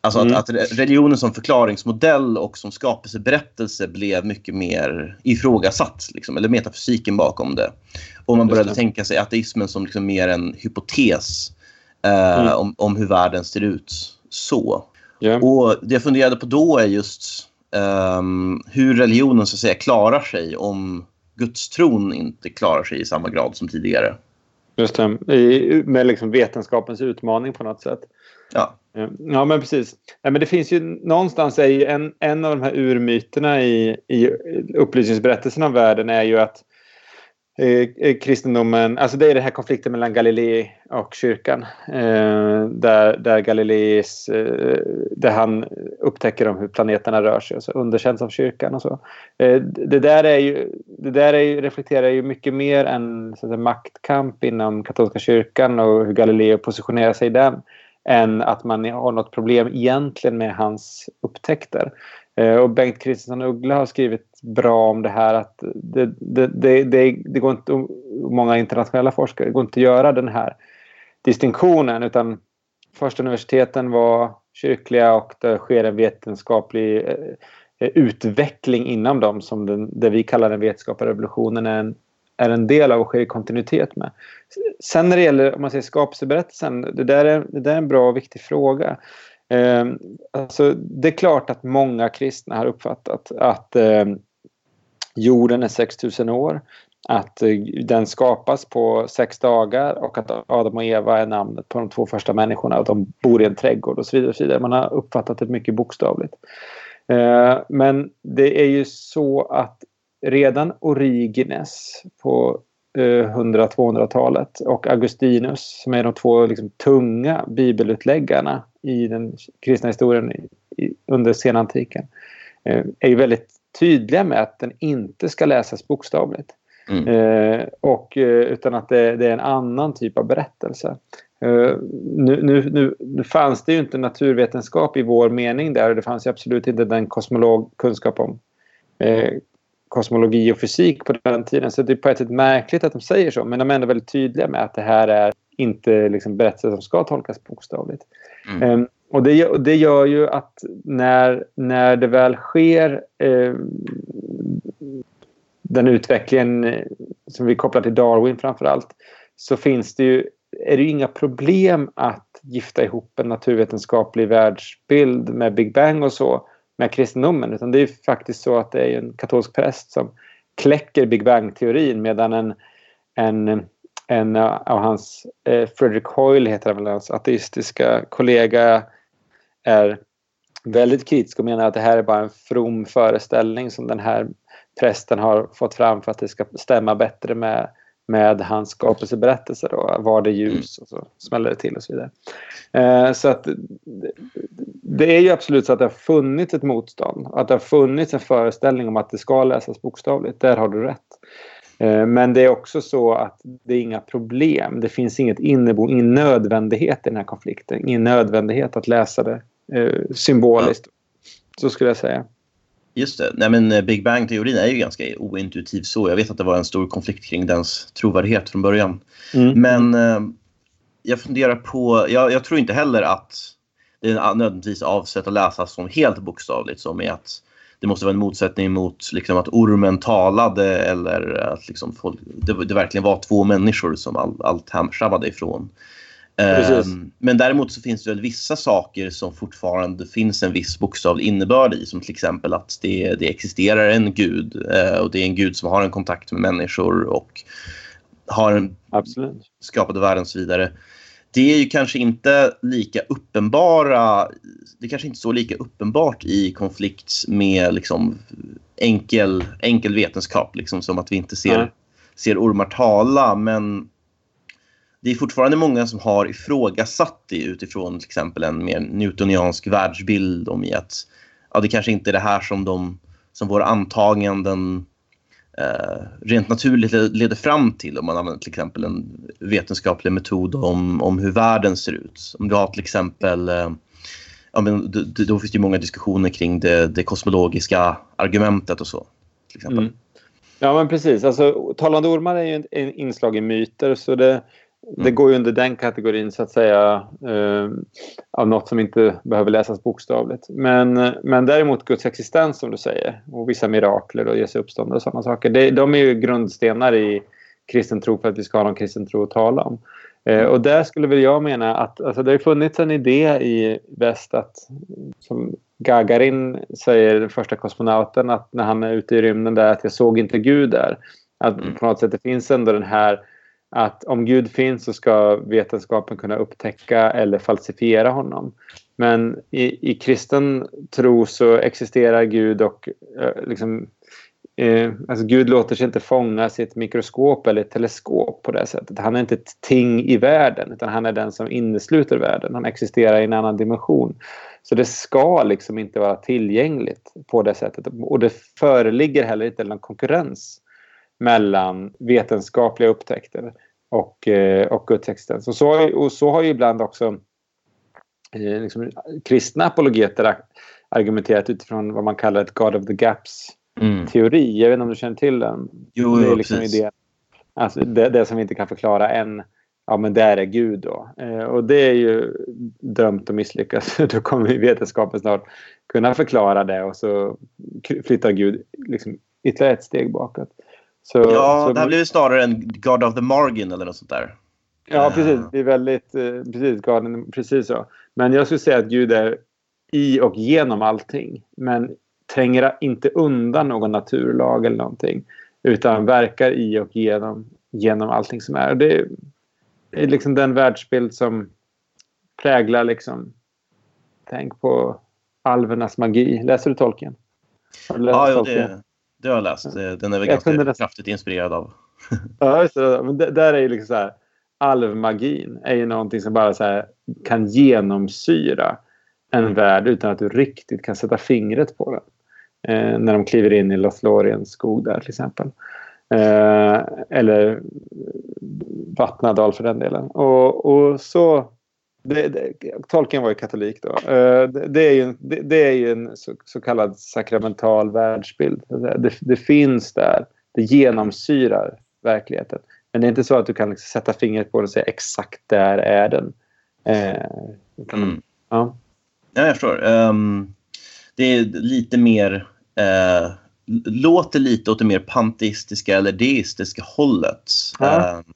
Alltså mm. att, att, religionen som förklaringsmodell och som skapelseberättelse blev mycket mer ifrågasatt. Liksom, eller metafysiken bakom det. Och man började tänka sig ateismen som liksom mer en hypotes uh, mm. om, om hur världen ser ut så. Yeah. Och Det jag funderade på då är just um, hur religionen så att säga klarar sig om gudstron inte klarar sig i samma grad som tidigare. Just det. Med liksom vetenskapens utmaning på något sätt. Ja. Ja, men precis. Ja, men det finns ju någonstans är ju en, en av de här urmyterna i, i upplysningsberättelsen om världen är ju att Eh, eh, kristendomen, alltså det är den här konflikten mellan Galilei och kyrkan. Eh, där, där Galileis, eh, där han upptäcker om hur planeterna rör sig och så underkänns av kyrkan och så. Eh, det där, är ju, det där är ju, reflekterar ju mycket mer än så att säga, maktkamp inom katolska kyrkan och hur Galilei positionerar sig i den än att man har något problem egentligen med hans upptäckter. Eh, och Bengt Kristiansson Uggla har skrivit bra om det här att det, det, det, det, det går inte, många internationella forskare, det går inte att göra den här distinktionen utan första universiteten var kyrkliga och det sker en vetenskaplig eh, eh, utveckling inom dem som den, det vi kallar den vetenskapliga revolutionen är en, är en del av och sker i kontinuitet med. Sen när det gäller om man säger skapelseberättelsen, det där är, det där är en bra och viktig fråga. Eh, alltså, det är klart att många kristna har uppfattat att eh, jorden är 6000 år, att eh, den skapas på sex dagar och att Adam och Eva är namnet på de två första människorna och de bor i en trädgård och så vidare. Och så vidare. Man har uppfattat det mycket bokstavligt. Eh, men det är ju så att redan Origenes på eh, 100-200-talet och Augustinus som är de två liksom, tunga bibelutläggarna i den kristna historien under senantiken eh, är ju väldigt tydliga med att den inte ska läsas bokstavligt. Mm. Eh, och, utan att det, det, är en annan typ av berättelse. nu, nu, nu, fanns det ju inte naturvetenskap i vår mening där och det fanns ju absolut inte den kosmolog kunskap om kosmologi och fysik på den tiden. Så det är på ett sätt märkligt att de säger så. Men de är ändå väldigt tydliga med att det här är inte liksom berättelser som ska tolkas bokstavligt. Mm. Um, och, det, och det gör ju att när, när det väl sker um, den utvecklingen eh, som vi kopplar till Darwin framför allt så finns det ju, är det ju inga problem att gifta ihop en naturvetenskaplig världsbild med Big Bang och så med kristendomen utan det är faktiskt så att det är en katolsk präst som kläcker Big Bang-teorin medan en, en, en eh, av hans, eh, Frederick Hoyle heter han väl, hans ateistiska kollega är väldigt kritisk och menar att det här är bara en from föreställning som den här prästen har fått fram för att det ska stämma bättre med med hans skapelseberättelse då, var det ljus och så smäller det till och så vidare. Eh, så att det är ju absolut så att det har funnits ett motstånd. Att det har funnits en föreställning om att det ska läsas bokstavligt. Där har du rätt. Eh, men det är också så att det är inga problem. Det finns inget innebo, ingen nödvändighet i den här konflikten. Ingen nödvändighet att läsa det eh, symboliskt. Så skulle jag säga. Just det. Nej, men eh, Big Bang-teorin är ju ganska ointuitiv så. Jag vet att det var en stor konflikt kring dens trovärdighet från början. Mm. Men jag funderar på... Jag, jag, tror inte heller att det är nödvändigtvis avsett att läsas som helt bokstavligt som är att det måste vara en motsättning mot liksom, att ormen talade eller att liksom, folk, det, det verkligen var två människor som all, allt härstammade ifrån. Um, men däremot så finns det väl vissa saker som fortfarande finns en viss bokstavlig innebörd i. Som till exempel att det, det existerar en gud uh, och det är en gud som har en kontakt med människor och har en skapade världen och så vidare. Det är ju kanske inte lika uppenbara, det är kanske inte så lika uppenbart i konflikt med liksom enkel, enkel vetenskap, liksom som att vi inte ser, mm. ser ormar tala. Men det är fortfarande många som har ifrågasatt det utifrån till exempel en mer newtoniansk världsbild om i att ja, det kanske inte är det här som, de, som våra antaganden Eh, rent naturligt leder fram till om man använder till exempel en vetenskaplig metod om, om hur världen ser ut. Om du har till exempel eh, ja, men då, då finns det många diskussioner kring det, det kosmologiska argumentet och så. Till exempel. Mm. Ja men precis, alltså, talande ormar är ju ett inslag i myter så det det mm. går ju under den kategorin så att säga eh, av något som inte behöver läsas bokstavligt. Men, men däremot Guds existens som du säger och vissa mirakler och Jesu uppståndelse och sådana saker. Det, de är ju grundstenar i kristen tro för att vi ska ha någon kristen tro att tala om. Eh, och där skulle väl jag mena att alltså, det har funnits en idé i väst att som Gagarin säger, den första kosmonauten, att när han är ute i rymden där att jag såg inte Gud där. Att mm. på något sätt det finns ändå den här att om Gud finns så ska vetenskapen kunna upptäcka eller falsifiera honom. Men i, i kristen tro så existerar Gud och eh, liksom, eh, alltså Gud låter sig inte fångas i ett mikroskop eller ett teleskop på det sättet. Han är inte ett ting i världen utan han är den som innesluter världen. Han existerar i en annan dimension. Så det ska liksom inte vara tillgängligt på det sättet. Och det föreligger heller inte någon konkurrens mellan vetenskapliga upptäckter och, eh, och gudstexten. Så, så, och så har ju ibland också eh, liksom, kristna apologeter argumenterat utifrån vad man kallar ett God of the Gaps-teori. Mm. Jag vet inte om du känner till den? Jo, det är liksom precis. Idén. Alltså, det, det, som vi inte kan förklara än, ja men där är Gud då. Eh, och det är ju dömt att misslyckas. då kommer vetenskapen snart kunna förklara det och så flyttar Gud liksom ytterligare ett steg bakåt. Så, ja, så, det här blir snarare en God of the Margin eller något sånt där. Ja, precis. Det är väldigt... Eh, precis, God, precis så. Men jag skulle säga att Gud är i och genom allting. Men tränger inte undan någon naturlag eller någonting. Utan verkar i och genom, genom allting som är. Det är, det är liksom den världsbild som präglar liksom... Tänk på alvernas magi. Läser du Tolkien? Ja, jo, det, det har jag läst. Den är väl ganska nästan... kraftigt inspirerad av. ja, just det. Men där är ju liksom så här. Alvmagin är ju någonting som bara så här, kan genomsyra en värld utan att du riktigt kan sätta fingret på den. Eh, när de kliver in i Lothloriens skog där till exempel. Eh, eller Vattnadal för den delen. Och, och så det, det, Tolkien var ju katolik då. Uh, det, det, är ju, det, det, är ju en så, så, kallad sakramental världsbild. Det, finns där. Det genomsyrar verkligheten. Men det är inte så att du kan liksom sätta fingret på den och säga exakt där är den. Uh, mm. ja. ja, jag förstår. Um, det är lite mer... Uh, låter lite åt det mer panteistiska eller deistiska hållet. Ja. Uh,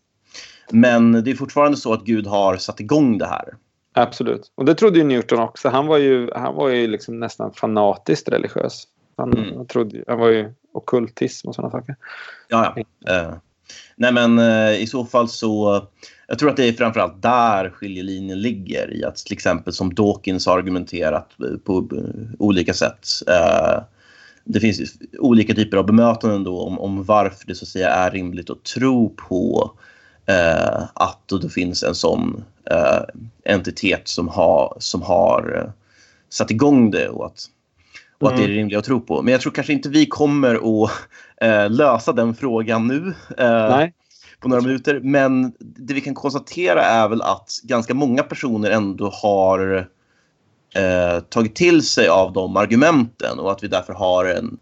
men det är fortfarande så att Gud har satt igång det här. Absolut. Och det trodde ju Newton också. Han var ju, han var ju liksom nästan fanatiskt religiös. Han, mm. trodde, han var ju okultism och sådana saker. Ja, ja. Uh, nej, men uh, i så fall så... Jag tror att det är framförallt där skiljelinjen ligger i att till exempel som Dawkins har argumenterat på olika sätt. Uh, det finns olika typer av bemötanden då om, om varför det så att säga är rimligt att tro på eh, att det finns en sån eh, entitet som har, som har eh, satt igång det och att, och mm. att det är mm. rimligt att tro på. Men jag tror kanske inte vi kommer att eh, lösa den frågan nu. Eh, på några minuter. Men det vi kan konstatera är väl att ganska många personer ändå har eh, tagit till sig av de argumenten och att vi därför har en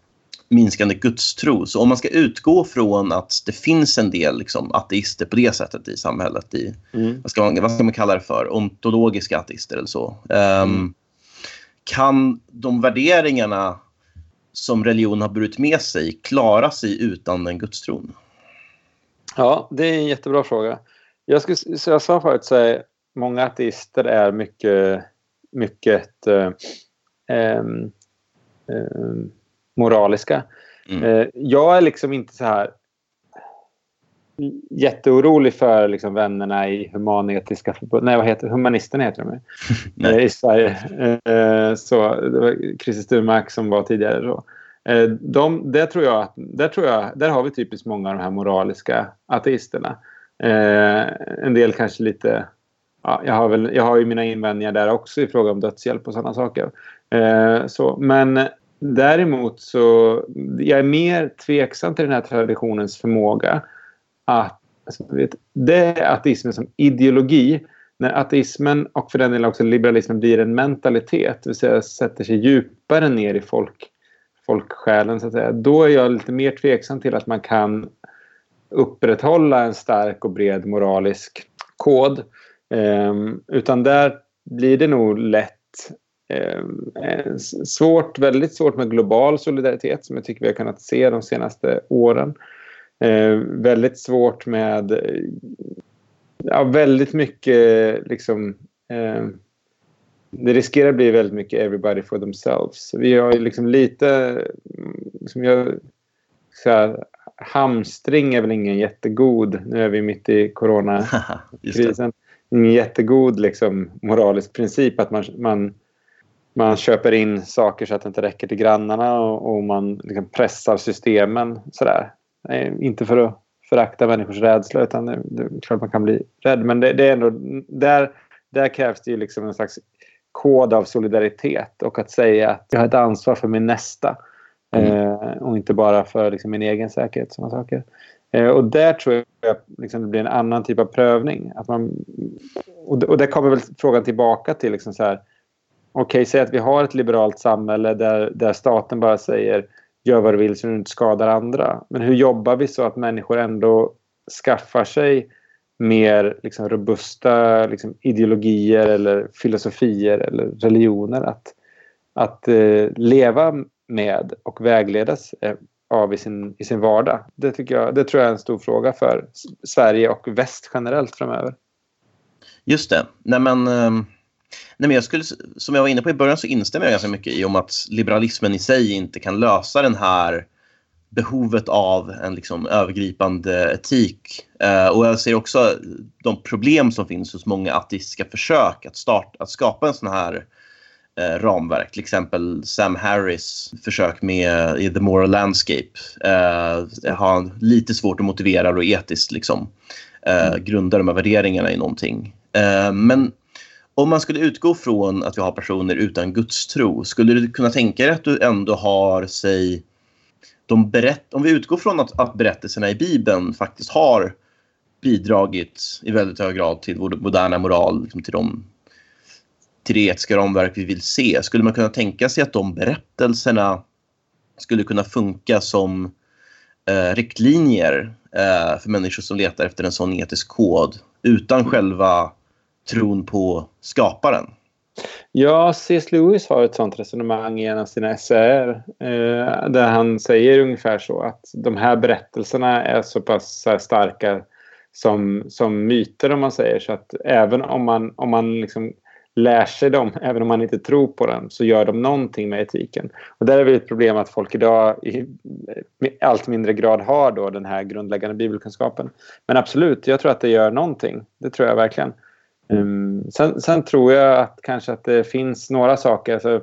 minskande gudstro. Så om man ska utgå från att det finns en del liksom, ateister på det sättet i samhället, i, mm. vad, ska man, vad ska man kalla det för, ontologiska ateister eller så. Um. Kan de värderingarna som religion har burit med sig klara sig utan den gudstron? Ja, det är en jättebra fråga. Jag, skulle, så jag sa förut så är många ateister är mycket, mycket um, um, moraliska. Mm. Eh, jag är liksom inte så här jätteorolig för liksom vännerna i humanetiska förbundet. Nej, vad heter Humanisterna heter de eh, i Sverige. Eh, så, det var Christer Sturmark som var tidigare. Så. De, där, tror jag, där, tror jag, där har vi typiskt många av de här moraliska ateisterna. En del kanske lite... Ja, jag, har väl, jag har ju mina invändningar där också i fråga om dödshjälp och sådana saker. Så, men Däremot så jag är mer tveksam till den här traditionens förmåga att alltså, vet, det är ateismen som ideologi. När ateismen och för den delen också liberalismen blir en mentalitet, det vill säga sätter sig djupare ner i folk, folksjälen, så att säga, då är jag lite mer tveksam till att man kan upprätthålla en stark och bred moralisk kod. Eh, utan där blir det nog lätt Eh, svårt, väldigt svårt med global solidaritet som jag tycker vi har kunnat se de senaste åren. Eh, väldigt svårt med ja, väldigt mycket liksom eh, det riskerar att bli väldigt mycket everybody for themselves. Vi har ju liksom lite... Liksom jag, så här, hamstring är väl ingen jättegod, nu är vi mitt i coronakrisen, ingen jättegod liksom, moralisk princip att man, man, man köper in saker så att det inte räcker till grannarna och, och man liksom pressar systemen sådär. Inte för att förakta människors rädsla utan det, det är klart man kan bli rädd men det, det är ändå där, där krävs det ju liksom en slags kod av solidaritet och att säga att jag har ett ansvar för min nästa. Mm. Eh, och inte bara för liksom, min egen säkerhet. Såna saker. Eh, och där tror jag liksom, det blir en annan typ av prövning. Att man, och, och där kommer väl frågan tillbaka till liksom så här. Okej, okay, säg att vi har ett liberalt samhälle där, där staten bara säger gör vad du vill så du inte skadar andra. Men hur jobbar vi så att människor ändå skaffar sig mer liksom, robusta liksom, ideologier eller filosofier eller religioner att, att eh, leva med och vägledas eh, av i sin, i sin vardag. Det, tycker jag, det tror jag är en stor fråga för Sverige och väst generellt framöver. Just det. Nej, men, eh, nej, men jag skulle, som jag var inne på i början så instämmer jag ganska mycket i om att liberalismen i sig inte kan lösa den här behovet av en liksom övergripande etik. Eh, och jag ser också de problem som finns hos många ateistiska försök att, starta, att skapa en sån här eh, ramverk. Till exempel Sam Harris försök med i The Moral Landscape. Eh, har lite svårt att motivera och etiskt liksom, eh, mm. grunda de här värderingarna i någonting. Eh, men om man skulle utgå från att vi har personer utan gudstro, skulle du kunna tänka dig att du ändå har, säg, de berätt, om vi utgår från att, att berättelserna i Bibeln faktiskt har bidragit i väldigt hög grad till vår moderna moral, liksom till, de, till det etiska ramverk vi vill se. Skulle man kunna tänka sig att de berättelserna skulle kunna funka som eh, riktlinjer eh, för människor som letar efter en sån etisk kod utan själva tron på skaparen? Ja, C.S. Lewis har ett sånt resonemang i en av sina essäer eh, där han säger ungefär så att de här berättelserna är så pass så starka som, som myter om man säger så att även om man, om man liksom lär sig dem, även om man inte tror på dem, så gör de någonting med etiken. Och där är väl ett problem att folk idag i allt mindre grad har då den här grundläggande bibelkunskapen. Men absolut, jag tror att det gör någonting. Det tror jag verkligen. Ehm, sen, sen, tror jag att kanske att det finns några saker. Alltså,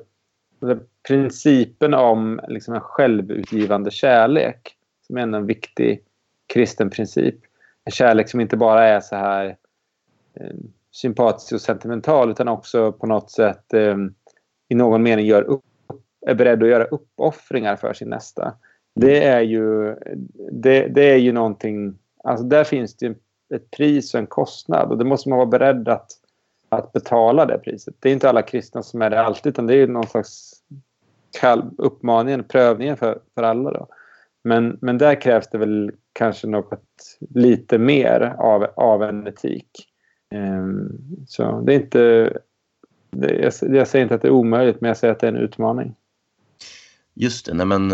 principen om liksom en självutgivande kärlek som är en viktig kristen princip. En kärlek som inte bara är så här ehm, sympatisk och sentimental utan också på något sätt ehm, i någon mening gör upp, är beredd att göra uppoffringar för sin nästa. Det är ju, det, det är ju någonting... Alltså där finns det ett pris och en kostnad och det måste man vara beredd att, att betala det priset. Det är inte alla kristna som är det alltid utan det är någon slags uppmaningen, prövningen för, för alla. Då. Men, men där krävs det väl kanske något lite mer av, av en etik. Um, så det är inte... Det, jag, jag säger inte att det är omöjligt men jag säger att det är en utmaning. Just det. Nej, men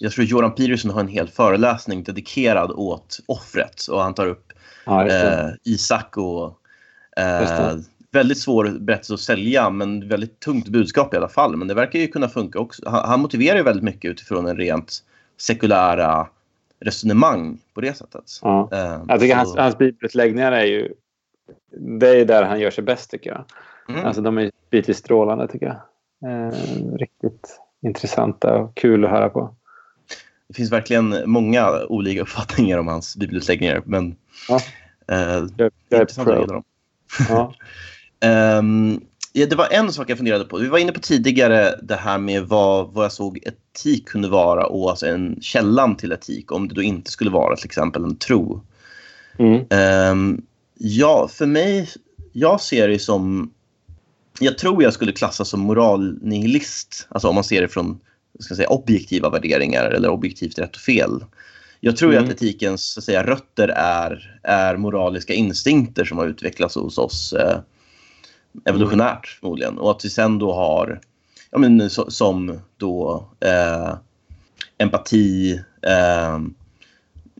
jag tror Joran Peterson har en hel föreläsning dedikerad åt offret och han tar upp ja, eh, Isak och eh, väldigt svår berättelse att sälja men väldigt tungt budskap i alla fall. Men det verkar ju kunna funka också. Han, han motiverar ju väldigt mycket utifrån en rent sekulära resonemang på det sättet. Ja. Eh, jag tycker så... hans, hans bibelutläggningar är ju det är där han gör sig bäst tycker jag. Mm. Alltså de är bitvis strålande tycker jag. Eh, riktigt intressanta och kul att höra på. Det finns verkligen många olika uppfattningar om hans bibelutläggningar men Ja. Eh, jag, jag intressant att dem. Ja. um, ja, det var en sak jag funderade på. Vi var inne på tidigare det här med vad, vad jag såg etik kunde vara och alltså en källan till etik om det då inte skulle vara till exempel en tro. Mm. Um, ja, för mig, jag ser det som jag tror jag skulle klassa som moralnihilist, alltså om man ser det från ska säga, objektiva värderingar eller objektivt rätt och fel. Jag tror mm. att etikens så att säga, rötter är, är moraliska instinkter som har utvecklats hos oss eh, evolutionärt förmodligen. Och att vi sen då har, ja, men, så, som då eh, empati, eh,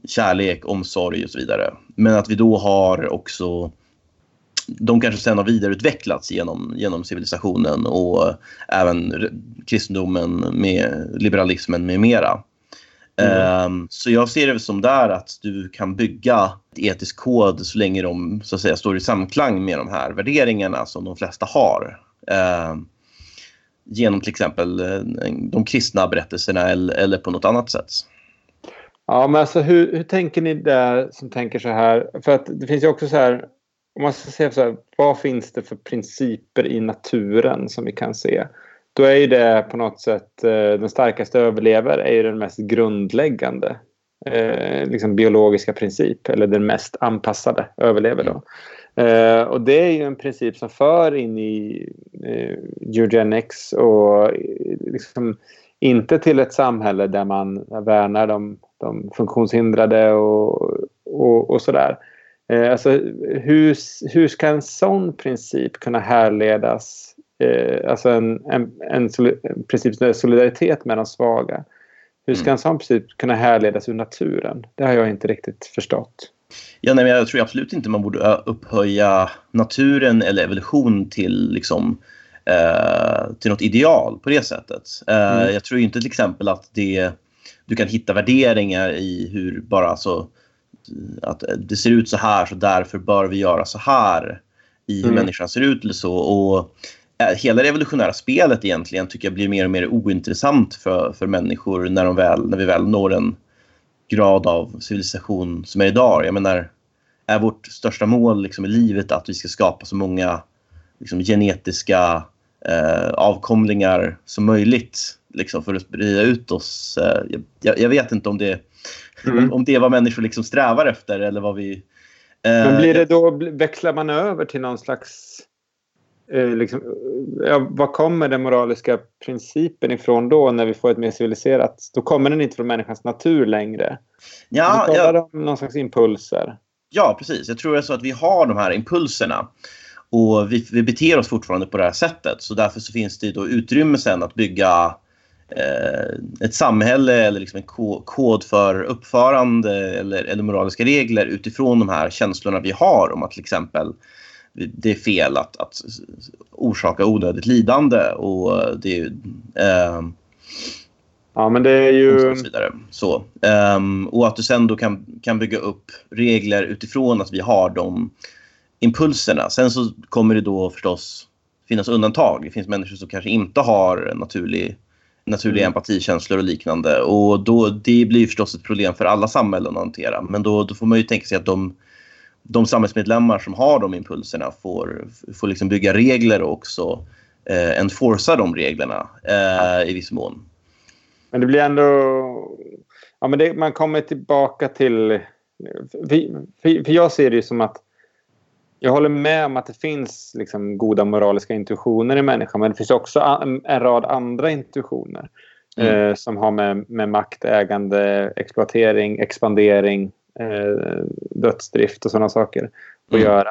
kärlek, omsorg och så vidare. Men att vi då har också de kanske sen har vidareutvecklats genom, genom civilisationen och även kristendomen med liberalismen med mera. Mm. Um, så jag ser det som där att du kan bygga ett etisk kod så länge de så att säga, står i samklang med de här värderingarna som de flesta har. Um, genom till exempel eh, de kristna berättelserna eller, eller på något annat sätt. Ja, men alltså hur, hur tänker ni där som tänker så här? För att det finns ju också så här, om man ska säga så här, vad finns det för principer i naturen som vi kan se? Då är ju det på något sätt, eh, den starkaste överlever är ju den mest grundläggande eh, liksom biologiska princip, eller den mest anpassade överlever då. Eh, och det är ju en princip som för in i eh, eugenics och eh, liksom inte till ett samhälle där man värnar de, de funktionshindrade och, och, och sådär. Eh, alltså, hur, hur ska en sån princip kunna härledas? Eh, alltså en, en, en, en princip som är solidaritet med de svaga. Hur ska mm. en sån princip kunna härledas ur naturen? Det har jag inte riktigt förstått. Ja, nej, jag tror absolut inte man borde upphöja naturen eller evolution till liksom, eh, till något ideal på det sättet. Eh, mm. Jag tror inte till exempel att det, du kan hitta värderingar i hur bara alltså, att det ser ut så här så därför bör vi göra så här i hur mm. människan ser ut eller så. Och, eh, hela det evolutionära spelet egentligen tycker jag blir mer och mer ointressant för, för människor när, de väl, när vi väl når en grad av civilisation som är idag. Jag menar, är vårt största mål liksom i livet att vi ska skapa så många liksom, genetiska eh, avkomlingar som möjligt liksom, för att sprida ut oss? Eh, jag, jag, vet inte om det, mm. om det är vad människor liksom strävar efter eller vad vi... Eh, Men blir det då, växlar man över till någon slags Eh, liksom, ja, vad kommer den moraliska principen ifrån då när vi får ett mer civiliserat... Då kommer den inte från människans natur längre. Ja, vi talar ja. om någon slags impulser. Ja, precis. Jag tror så att vi har de här impulserna. Och vi, vi beter oss fortfarande på det här sättet. Så därför så finns det då utrymme sen att bygga eh, ett samhälle eller liksom en kod för uppförande eller, eller moraliska regler utifrån de här känslorna vi har om att till exempel det är fel att, att orsaka onödigt lidande. Och det är eh, Ja, men det är ju... Och, så vidare. så, um, och att du sen då kan, kan bygga upp regler utifrån att vi har de impulserna. Sen så kommer det då förstås finnas undantag. Det finns människor som kanske inte har naturlig, naturliga mm. empatikänslor och liknande. Och då, det blir förstås ett problem för alla samhällen att hantera. Men då, då får man ju tänka sig att de de samhällsmedlemmar som har de impulserna får, får liksom bygga regler och också eh, enforca de reglerna eh, i viss mån. Men det blir ändå... Ja, men det, man kommer tillbaka till... För, för, för, jag ser det ju som att... Jag håller med om att det finns liksom goda moraliska intuitioner i människan men det finns också en, en rad andra intuitioner mm. eh, som har med, med makt, ägande, exploatering, expandering eh, dödsdrift och sådana saker att mm. göra.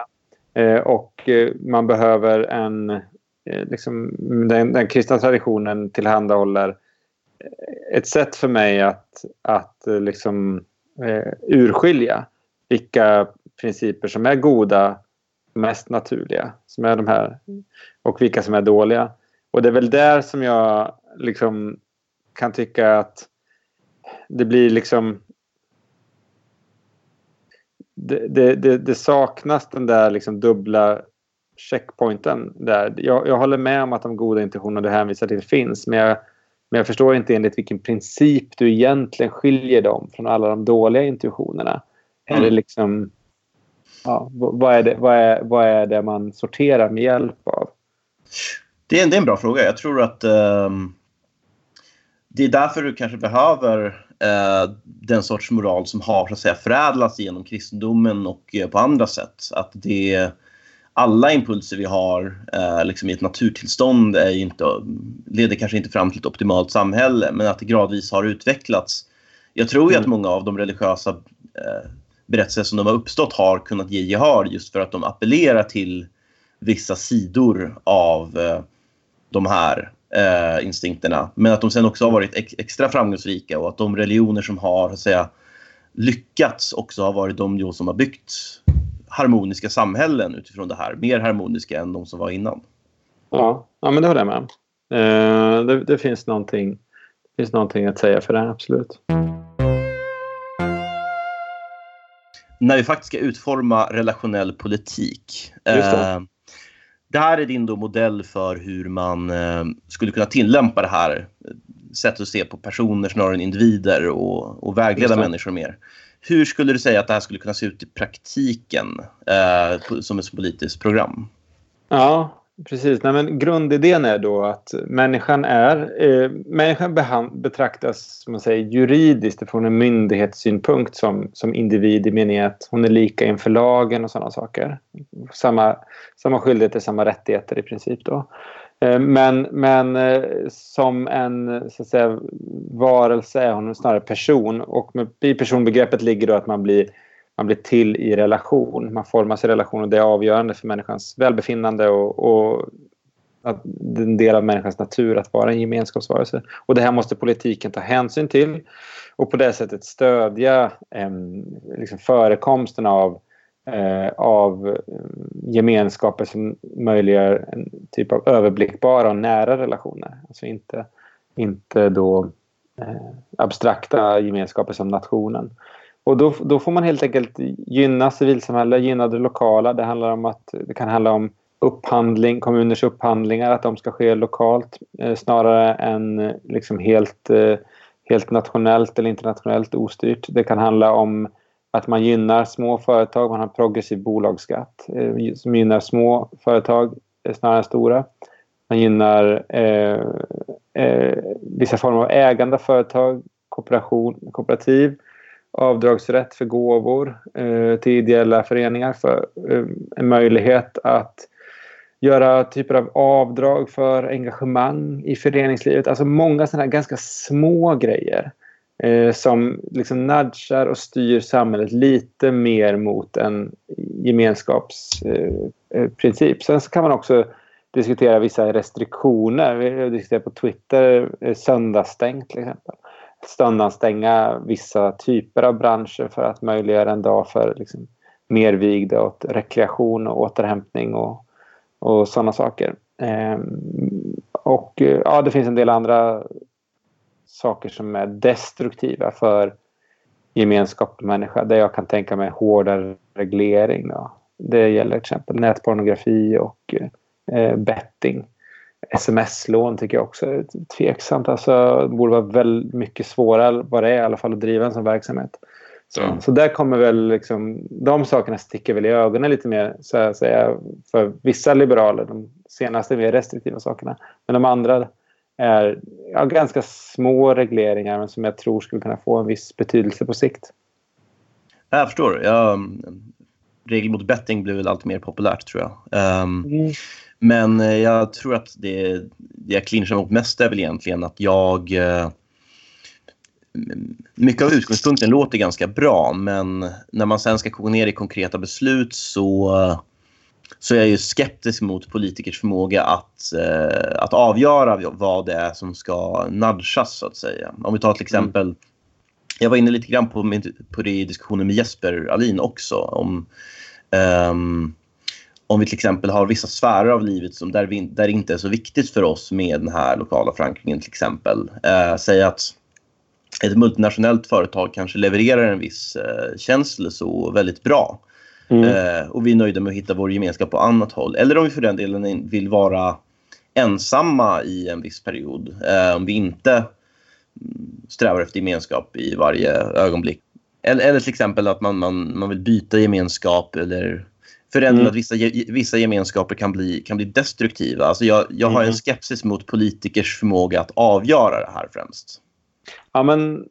Eh, och eh, man behöver en... Eh, liksom, den, den kristna traditionen tillhandahåller ett sätt för mig att, att eh, liksom, urskilja vilka principer som är goda, mest naturliga, som är de här, och vilka som är dåliga. Och det är väl där som jag liksom kan tycka att det blir liksom det, det, det, saknas den där liksom dubbla checkpointen. Där. Jag, jag håller med om att de goda intentionerna du hänvisar till finns men jag, men jag förstår inte enligt vilken princip du egentligen skiljer dem från alla de dåliga intuitionerna. Mm. Är det liksom, ja, vad, är det, vad, är, vad är det man sorterar med hjälp av? Det är, det är en bra fråga. Jag tror att um, det är därför du kanske behöver eh, den sorts moral som har så att säga, förädlats genom kristendomen och eh, på andra sätt. Att det alla impulser vi har eh, liksom i ett naturtillstånd är inte, leder kanske inte fram till ett optimalt samhälle men att det gradvis har utvecklats. Jag tror mm. att många av de religiösa berättelser som de har uppstått har kunnat ge gehör just för att de appellerar till vissa sidor av eh, de här eh, instinkterna. Men att de sen också har varit ex extra framgångsrika och att de religioner som har så att säga, lyckats också har varit de som har byggt harmoniska samhällen utifrån det här. Mer harmoniska än de som var innan. Ja, ja men det håller jag med eh, det, det, finns någonting, det finns någonting att säga för det, absolut. När vi faktiskt ska utforma relationell politik. Det. Eh, det här är din modell för hur man eh, skulle kunna tillämpa det här sättet att se på personer snarare än individer och, och vägleda människor mer. Hur skulle du säga att det här skulle kunna se ut i praktiken eh, som ett politiskt program? Ja, precis. Nej, men grundidén är då att människan är... Eh, människan betraktas som man säger, juridiskt från en myndighetssynpunkt som, som individ i meningen att hon är lika inför lagen och sådana saker. Samma, samma skyldigheter, samma rättigheter i princip. då. Eh, Men, men eh, som en så att säga, varelse är hon snarare person. Och med, i personbegreppet ligger då att man blir man blir till i relation. Man formas i relation och det är avgörande för människans välbefinnande och, och att det är en del av människans natur att vara en gemenskapsvarelse. Och det här måste politiken ta hänsyn till och på det sättet stödja eh, liksom förekomsten av, eh, av eh, gemenskaper som möjliggör en typ av överblickbara och nära relationer. Alltså inte, inte då eh, abstrakta gemenskaper som nationen. Och då, då får man helt enkelt gynna civilsamhälle, gynna det lokala. Det, handlar om att, det kan handla om upphandling, kommuners upphandlingar, att de ska ske lokalt eh, snarare än eh, liksom helt, eh, helt nationellt eller internationellt ostyrt. Det kan handla om att man gynnar små företag, man har progressiv bolagsskatt eh, som gynnar små företag eh, snarare än stora. Man gynnar eh, eh, vissa former av ägande av företag, kooperation, kooperativ avdragsrätt för gåvor eh, till ideella föreningar för eh, en möjlighet att göra typer av avdrag för engagemang i föreningslivet. Alltså många sådana här ganska små grejer eh, som liksom nudgar och styr samhället lite mer mot en gemenskapsprincip. Eh, eh, Sen så kan man också diskutera vissa restriktioner. Vi har diskuterat på Twitter eh, söndagsstängt till exempel stänga vissa typer av branscher för att möjliggöra en dag för liksom, mer vigd åt rekreation och återhämtning och, och sådana saker. Ehm, eh, och ja, det finns en del andra saker som är destruktiva för gemenskap och människa. Där jag kan tänka mig hårdare reglering. Då. Det gäller till exempel nätpornografi och eh, betting. Sms-lån tycker jag också är tveksamt. Alltså, det borde vara väldigt mycket svårare vad det är i alla fall att driva en sån verksamhet. Så, Mm. så där kommer väl liksom, de sakerna sticker väl i ögonen lite mer så att säga, för vissa liberaler. De senaste mer restriktiva sakerna. Men de andra är ja, ganska små regleringar men som jag tror skulle kunna få en viss betydelse på sikt. Jag förstår. Jag, regel mot betting blir väl allt mer populärt tror jag. Ehm, men eh, jag tror att det, det jag clinchar mot mest är väl egentligen att jag... Eh, mycket av utgångspunkten låter ganska bra men när man sen ska koka ner i konkreta beslut så, så är jag ju skeptisk mot politikers förmåga att, eh, att avgöra vad det är som ska nudgas så att säga. Om vi tar till exempel jag var inne lite grann på, på det i diskussionen med Jesper Alin också. Om, um, om vi till exempel har vissa sfärer av livet som där, vi, där det inte är så viktigt för oss med den här lokala förankringen till exempel. Eh, säg att ett multinationellt företag kanske levererar en viss eh, tjänst eller så väldigt bra. Mm. Eh, och vi är nöjda med att hitta vår gemenskap på annat håll. Eller om vi för den delen vill vara ensamma i en viss period. Eh, om vi inte strävar efter gemenskap i varje ögonblick. Eller, eller till exempel att man, man, man vill byta gemenskap eller för den Mm. att vissa, vissa gemenskaper kan bli, kan bli destruktiva. Alltså jag, jag har en Mm. skepsis mot politikers förmåga att avgöra det här främst. Ja, men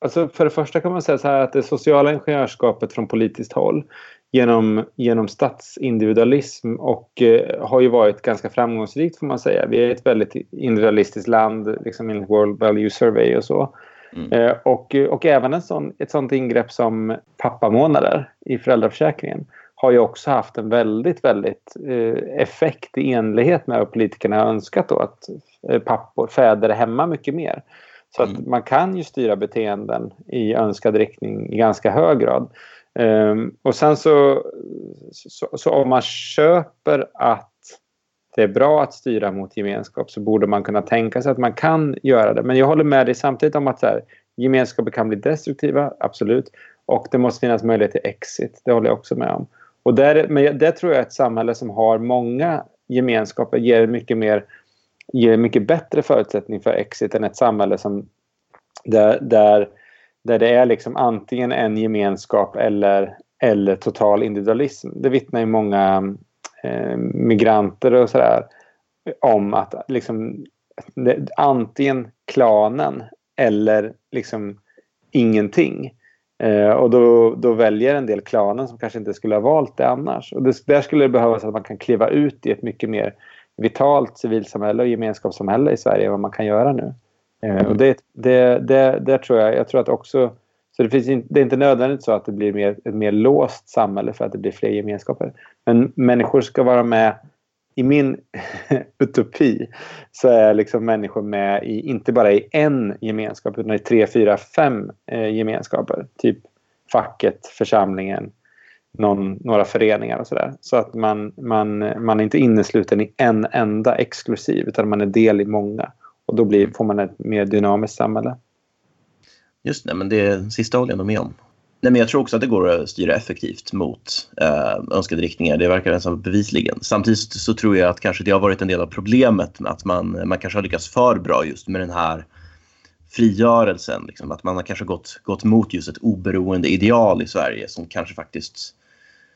alltså för det första kan man säga så här att det sociala ingenjörskapet från politiskt håll genom, genom statsindividualism och eh, har ju varit ganska framgångsrikt får man säga. Vi är ett väldigt individualistiskt land liksom enligt World Value Survey och så. Mm. Eh, och, och även en sån, ett sånt ingrepp som pappamånader i föräldraförsäkringen har ju också haft en väldigt, väldigt eh, effekt i enlighet med vad politikerna har önskat då att eh, pappor, fäder är hemma mycket mer. Så att Mm. man kan ju styra beteenden i önskad riktning i ganska hög grad. Ehm, och sen så, så, så om man köper att det är bra att styra mot gemenskap så borde man kunna tänka sig att man kan göra det. Men jag håller med dig samtidigt om att så här, gemenskaper kan bli destruktiva, absolut. Och det måste finnas möjlighet till exit. Det håller jag också med om. Och där, men det tror jag är ett samhälle som har många gemenskaper ger mycket mer ger mycket bättre förutsättning för exit än ett samhälle som där, där, där det är liksom antingen en gemenskap eller, eller total individualism. Det vittnar ju många eh, migranter och sådär om att liksom, det, antingen klanen eller liksom ingenting. Eh, och då, då väljer en del klanen som kanske inte skulle ha valt det annars. Och det, där skulle det behövas att man kan kliva ut i ett mycket mer vitalt civilsamhälle och gemenskapssamhälle i Sverige än vad man kan göra nu. Eh, och det, det, det, det, tror jag, jag tror att också så det, finns in, det är inte nödvändigt så att det blir mer, ett mer låst samhälle för att det blir fler gemenskaper. Men människor ska vara med i min utopi så är liksom människor med i, inte bara i en gemenskap utan i tre, fyra, fem eh, gemenskaper. Typ facket, församlingen, någon, några föreningar och sådär. Så att man, man, man är inte innesluten i en enda exklusiv utan man är del i många. Och då blir, får man ett mer dynamiskt samhälle. Just det, men det sista håller jag nog med om. Nej, men jag tror också att det går att styra effektivt mot eh, önskade riktningar. Det verkar nästan bevisligen. Samtidigt så tror jag att kanske det har varit en del av problemet att man, man kanske har lyckats för bra just med den här frigörelsen. Liksom, att man har kanske gått, gått mot just ett oberoende ideal i Sverige som kanske faktiskt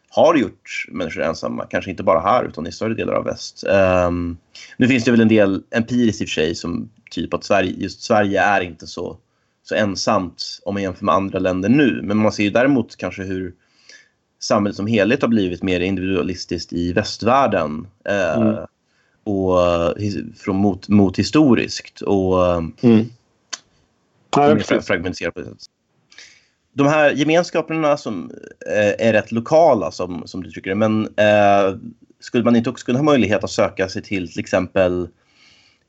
har gjort människor ensamma. Kanske inte bara här utan i större delar av väst. Um, nu finns det väl en del empiriskt i och för sig som typ att Sverige, just Sverige är inte så så ensamt om man jämför med andra länder nu. Men man ser ju däremot kanske hur samhället som helhet har blivit mer individualistiskt i västvärlden. Eh, mm. och från mot, mot historiskt och mm. ja, mer fragmentiserat på det sättet. De här gemenskaperna som eh, är rätt lokala som, som du tycker men eh, skulle man inte också kunna ha möjlighet att söka sig till till exempel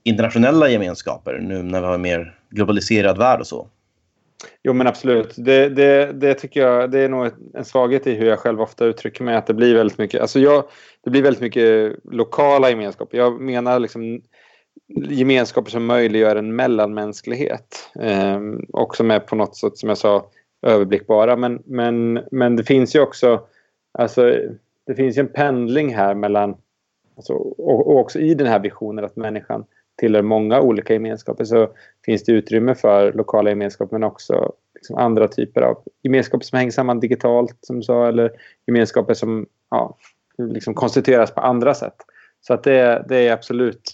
internationella gemenskaper nu när vi har en mer globaliserad värld och så? Jo men absolut. Det, det, det tycker jag det är nog en svaghet i hur jag själv ofta uttrycker mig. Att det blir väldigt mycket, alltså jag, det blir väldigt mycket lokala gemenskaper. Jag menar liksom gemenskaper som möjliggör en mellanmänsklighet. Eh, och som är på något sätt som jag sa överblickbara. Men, men, men det finns ju också alltså, det finns ju en pendling här mellan alltså, och, och också i den här visionen att människan tillhör många olika gemenskaper så finns det utrymme för lokala gemenskaper men också liksom andra typer av gemenskaper som hänger samman digitalt som du sa eller gemenskaper som ja, liksom konstitueras på andra sätt. Så att det, det är absolut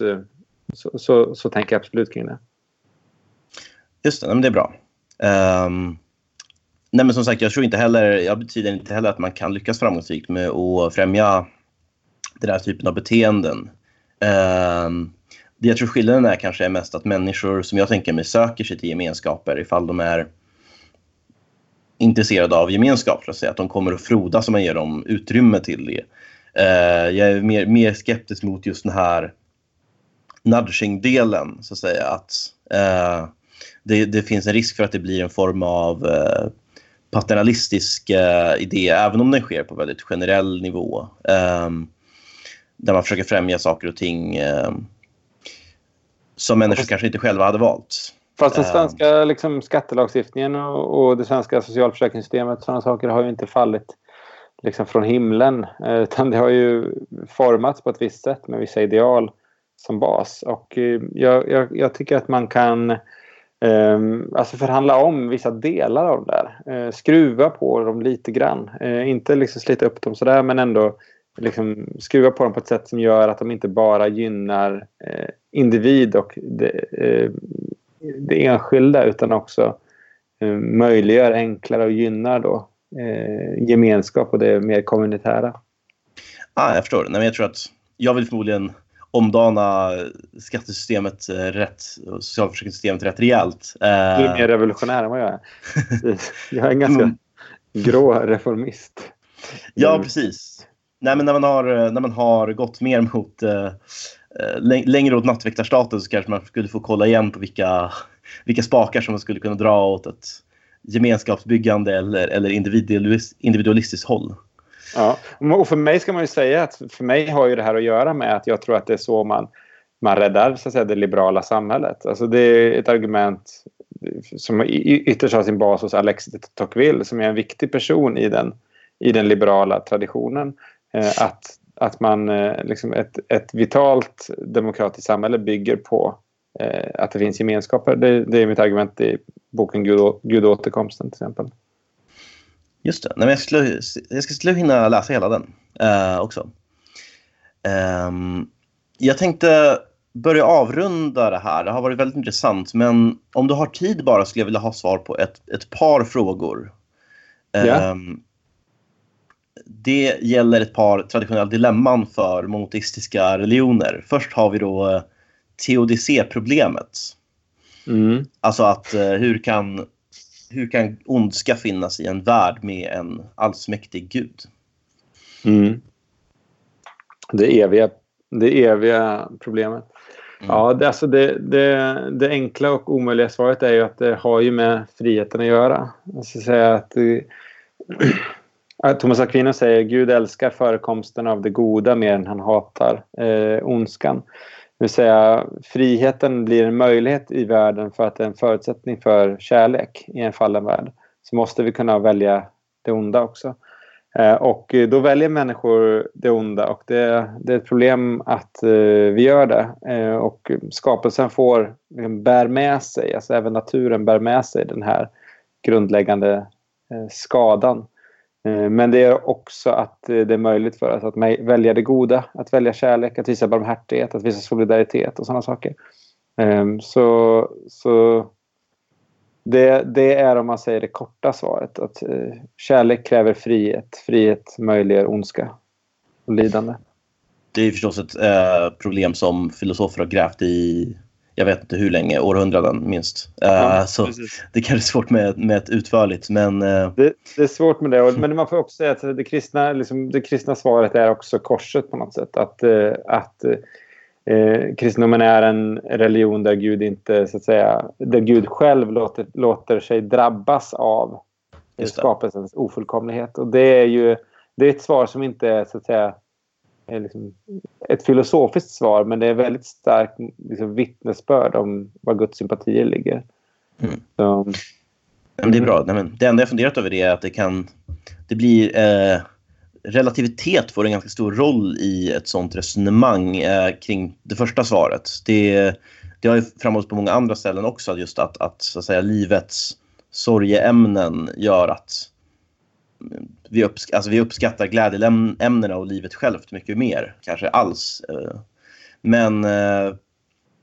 så, så, så, tänker jag absolut kring det. Just det, men det är bra. Um, nej men som sagt, jag tror inte heller, jag betyder inte heller att man kan lyckas framgångsrikt med att främja den här typen av beteenden. Um, det jag tror skillnaden är kanske är mest att människor som jag tänker mig söker sig till gemenskaper ifall de är intresserade av gemenskap. Så att, säga. att de kommer att frodas om man ger dem utrymme till det. Uh, jag är mer, mer skeptisk mot just den här nudging-delen. Så att säga. Att, uh, det, det, finns en risk för att det blir en form av uh, paternalistisk idé, även om den sker på väldigt generell nivå. Där man försöker främja saker och ting som människor Fast, kanske inte själva hade valt. Fast den ehm. svenska liksom, skattelagstiftningen och, och det svenska socialförsäkringssystemet sådana saker har ju inte fallit liksom, från himlen. Eh, utan det har ju formats på ett visst sätt med vissa ideal som bas. Och eh, jag, jag, jag tycker att man kan eh, alltså förhandla om vissa delar av det där. Eh, skruva på dem lite grann. Eh, inte liksom slita upp dem sådär men ändå liksom skruva på dem på ett sätt som gör att de inte bara gynnar eh, individ och det, eh, det enskilda utan också eh, möjliggör enklare och gynnar då, eh, gemenskap och det mer kommunitära. Ah, jag förstår. Nej, jag tror att jag vill förmodligen omdana skattesystemet rätt och socialförsäkringssystemet rätt rejält. Du är mer revolutionär än vad jag är. Jag är en ganska mm. grå reformist. Ja, precis. Nej, men när man har, eh, när man har gått mer mot eh, eh längre åt nattväktarstaten så kanske man skulle få kolla igen på vilka, vilka spakar som man skulle kunna dra åt ett gemenskapsbyggande eller, eller individualistiskt håll. Ja, och för mig ska man ju säga att för mig har ju det här att göra med att jag tror att det är så man, man räddar så att säga, det liberala samhället. Alltså det är ett argument som ytterst har sin bas hos Alexis de Tocqueville som är en viktig person i den, i den liberala traditionen. Eh, att, att man, eh, liksom ett, ett vitalt demokratiskt samhälle bygger på eh, att det finns gemenskaper. Det, det, är mitt argument i boken Gud, Gud återkomsten till exempel. Just det. Nej, jag, skulle, jag skulle hinna läsa hela den uh, också. Um, jag tänkte börja avrunda det här. Det har varit väldigt intressant. Men om du har tid bara skulle jag vilja ha svar på ett, ett par frågor. Ja. Um, det gäller ett par traditionella dilemman för monoteistiska religioner. Först har vi då eh, teodicé-problemet. Mm. Alltså att uh, hur kan, hur kan ondska finnas i en värld med en allsmäktig gud? Mm. Det eviga, det eviga problemet. Mm. Ja, det, alltså det, det, det, enkla och omöjliga svaret är ju att det har ju med friheten att göra. Ska säga att Thomas Aquino säger Gud älskar förekomsten av det goda mer än han hatar eh, ondskan. Det vill säga friheten blir en möjlighet i världen för att det är en förutsättning för kärlek i en fallen värld. Så måste vi kunna välja det onda också. Eh, och då väljer människor det onda och det, det är ett problem att eh, vi gör det. Eh, och skapelsen får, liksom, bär med sig, alltså även naturen bär med sig den här grundläggande eh, skadan. Eh, men det är också att eh, det är möjligt för oss att välja det goda, att välja kärlek, att visa barmhärtighet, att visa solidaritet och sådana saker. Ehm, så, så det, det, är om man säger det korta svaret. Att eh, kärlek kräver frihet. Frihet möjliggör ondska och lidande. Det är förstås ett eh, problem som filosofer har grävt i, jag vet inte hur länge, århundraden minst. Eh, ja, så precis. det kan vara svårt med, med ett utförligt, men... Eh... Det, det, är svårt med det, men man får också säga att det kristna, liksom, det kristna svaret är också korset på något sätt. Att, eh, att Eh, kristendomen är en religion där Gud inte, så att säga, där Gud själv låter, låter sig drabbas av skapelsens ofullkomlighet. Och det är ju det är ett svar som inte är, så att säga, är liksom ett filosofiskt svar men det är väldigt starkt liksom, vittnesbörd om var Guds sympatier ligger. Mm. Så, det är bra. Nej, men det enda jag funderat över är att det kan... Det blir... Eh relativitet får en ganska stor roll i ett sånt resonemang eh, kring det första svaret. Det, det har ju framhållits på många andra ställen också, just att, att, så att säga, livets sorgeämnen gör att vi, uppsk alltså, vi uppskattar glädjeämnena och livet självt mycket mer, kanske alls. Eh. Men eh,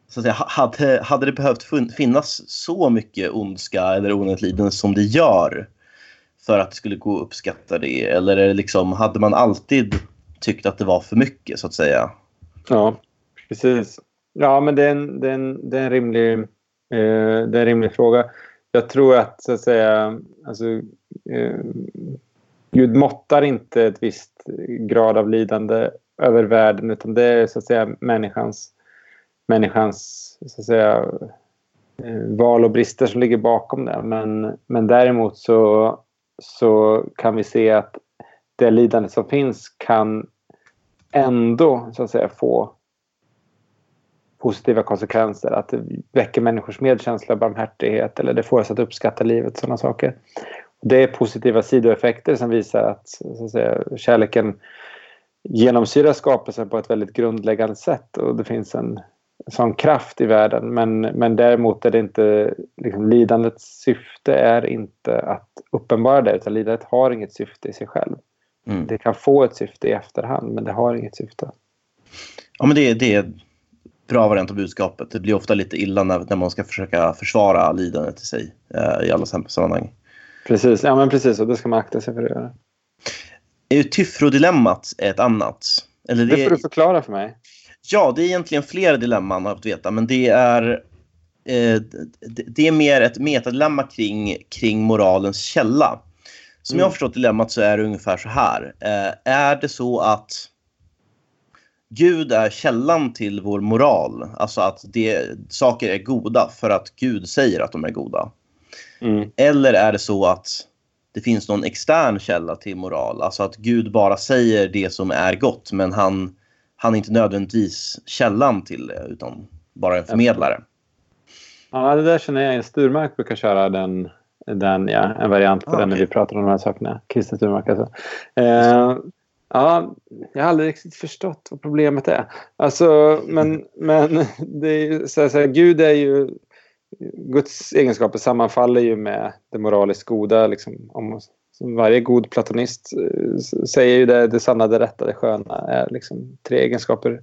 så att säga, hade, hade det behövt finnas så mycket ondska eller onödigt lidande som det gör för att det skulle gå att uppskatta det? Eller liksom, hade man alltid tyckt att det var för mycket så att säga? Ja, precis. Ja, men det är en, det är en, det är en, rimlig, eh, det är en rimlig fråga. Jag tror att, så att säga, alltså, eh, Gud måttar inte ett visst grad av lidande över världen utan det är så att säga människans, människans så att säga, eh, val och brister som ligger bakom det. Men, men däremot så så kan vi se att det lidande som finns kan ändå så att säga få positiva konsekvenser. Att det väcker människors medkänsla och barmhärtighet eller det får oss att uppskatta livet. sådana saker. Det är positiva sidoeffekter som visar att, så att säga, kärleken genomsyrar skapelsen på ett väldigt grundläggande sätt och det finns en sån kraft i världen. Men, men däremot är det inte, liksom, lidandets syfte är inte att uppenbara det utan lidandet har inget syfte i sig själv. Mm. Det kan få ett syfte i efterhand men det har inget syfte. Ja men det, det bra variant av budskapet. Det blir ofta lite illa när, när man ska försöka försvara lidandet i sig eh, i alla sammanhang. Precis, ja men precis och det ska man akta sig för att göra. Tyfrodilemmat är ett annat. Eller det, det får du förklara för mig. Ja, det är egentligen flera dilemman har jag fått veta, men det är, eh, det är mer ett metadilemma kring, kring moralens källa. Som mm. jag har förstått dilemmat så är det ungefär så här. Eh, är det så att Gud är källan till vår moral, alltså att det, saker är goda för att Gud säger att de är goda? Mm. Eller är det så att det finns någon extern källa till moral, alltså att Gud bara säger det som är gott, men han han är inte nödvändigtvis källan till det utan bara en förmedlare. Ja, det där känner jag igen. Sturmark brukar köra den, den ja, en variant på ah, den okay. när vi pratar om de här sakerna. Christer Sturmark alltså. Eh, ja, jag har aldrig riktigt förstått vad problemet är. Alltså, men, men det är, så här, så här, Gud är ju... Guds egenskaper sammanfaller ju med det moraliskt goda. Liksom, om, varje god platonist eh, säger ju det, det sanna, det rätta, det sköna är liksom tre egenskaper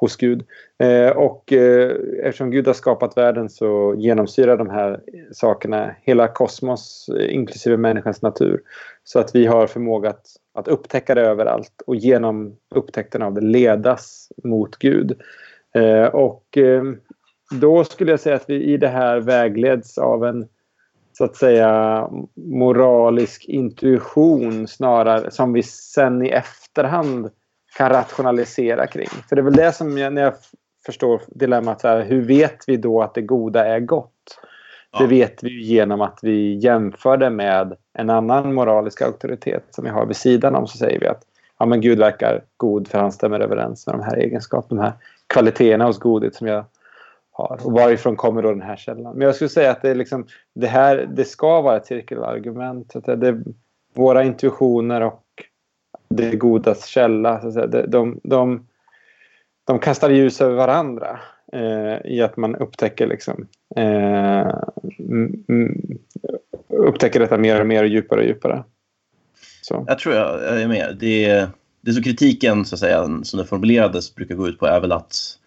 hos Gud. Eh, och eh, eftersom Gud har skapat världen så genomsyrar de här sakerna hela kosmos, eh, inklusive människans natur. Så att vi har förmåga att, att upptäcka det överallt och genom upptäckten av det ledas mot Gud. Eh, och eh, då skulle jag säga att vi i det här vägleds av en så att säga moralisk intuition snarare som vi sen i efterhand kan rationalisera kring. För det är väl det som jag, när jag förstår dilemmat, här, hur vet vi då att det goda är gott? Ja. Det vet vi genom att vi jämför det med en annan moralisk auktoritet som vi har vid sidan om. Så säger vi att ja, men Gud verkar god för han stämmer överens med de här egenskaperna, de här kvaliteterna hos godhet som jag har. Och varifrån kommer då den här källan? Men jag skulle säga att det, är liksom, det här det ska vara ett cirkelargument. Att det, det, våra intuitioner och det godas källa. Så att säga. De, de, de, de kastar ljus över varandra eh, i att man upptäcker liksom, eh, upptäcker detta mer och mer och djupare och djupare. Så. Jag tror jag, jag är med. Det, det så kritiken så att säga, som den formulerades brukar gå ut på är väl att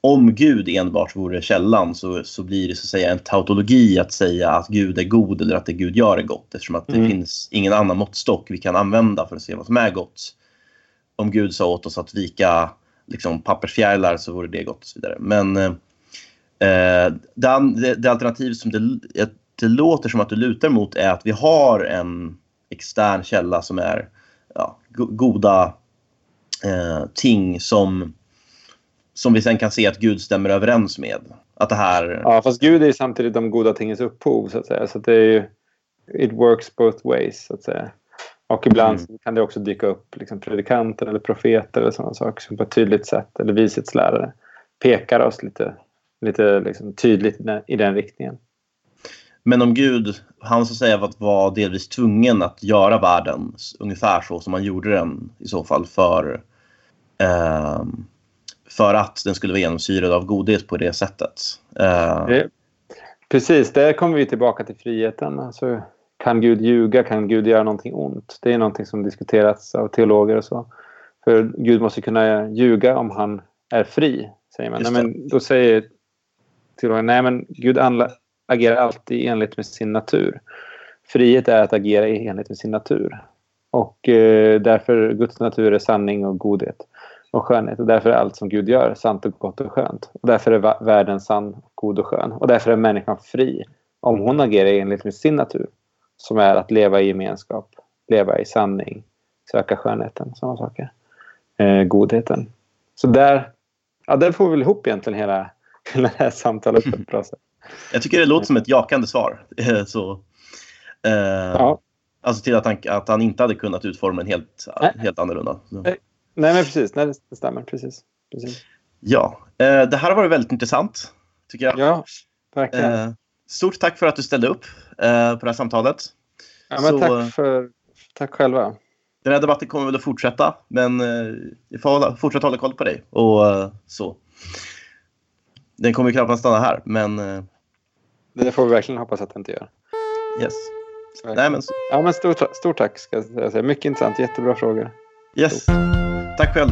om Gud enbart vore källan så, så blir det så att säga en tautologi att säga att Gud är god eller att det Gud gör är gott eftersom att mm. det finns ingen annan måttstock vi kan använda för att se vad som är gott. Om Gud sa åt oss att vika liksom, pappersfjärilar så vore det gott och så vidare. Men eh, eh det, det, alternativ som det, det låter som att du lutar mot är att vi har en extern källa som är ja, goda eh, ting som som vi sen kan se att Gud stämmer överens med. Att det här... Ja, fast Gud är samtidigt de goda tingens upphov så att säga. Så att det är ju, it works both ways så att säga. Och ibland mm. kan det också dyka upp liksom, predikanter eller profeter eller sådana saker som på ett tydligt sätt, eller vishetslärare, pekar oss lite, lite liksom, tydligt i den riktningen. Men om Gud, han så att säga var delvis tvungen att göra världen ungefär så som han gjorde den i så fall för eh, för att den skulle vara genomsyrad av godhet på det sättet. Det, precis, där kommer vi tillbaka till friheten. Alltså, kan Gud ljuga? Kan Gud göra någonting ont? Det är någonting som diskuterats av teologer och så. För Gud måste kunna ljuga om han är fri, säger man. Nej, men då säger teologer, nej men Gud agerar alltid i enlighet med sin natur. Frihet är att agera i enlighet med sin natur. Och eh, därför Guds natur är sanning och godhet och skönhet. Och därför är allt som Gud gör sant och gott och skönt. Och därför är världen sann, god och skön. Och därför är människan fri om hon agerar enligt med sin natur. Som är att leva i gemenskap, leva i sanning, söka skönheten, sådana saker. Eh, godheten. Så där, ja, där får vi väl ihop egentligen hela, hela det här samtalet på ett bra sätt. Jag tycker det låter som ett jakande svar. Så, eh, ja. Alltså till att han, att han inte hade kunnat utforma en helt, helt annorlunda. Så. Nej, men precis. Nej, det stämmer. Precis. precis. Ja, eh, det här har varit väldigt intressant, tycker jag. Ja, verkligen. Eh, stort tack för att du ställde upp eh, på det här samtalet. Ja, men Så, tack, för, tack själva. Den här debatten kommer väl att fortsätta, men eh, vi får hålla, fortsätta hålla koll på dig. Och eh, så. Den kommer knappast stanna här, men... Eh, det får vi verkligen hoppas att den inte gör. Yes. Nej, men... Ja, men stort, stort tack ska jag säga. Mycket intressant, jättebra frågor. Yes. Stort. Tack själv.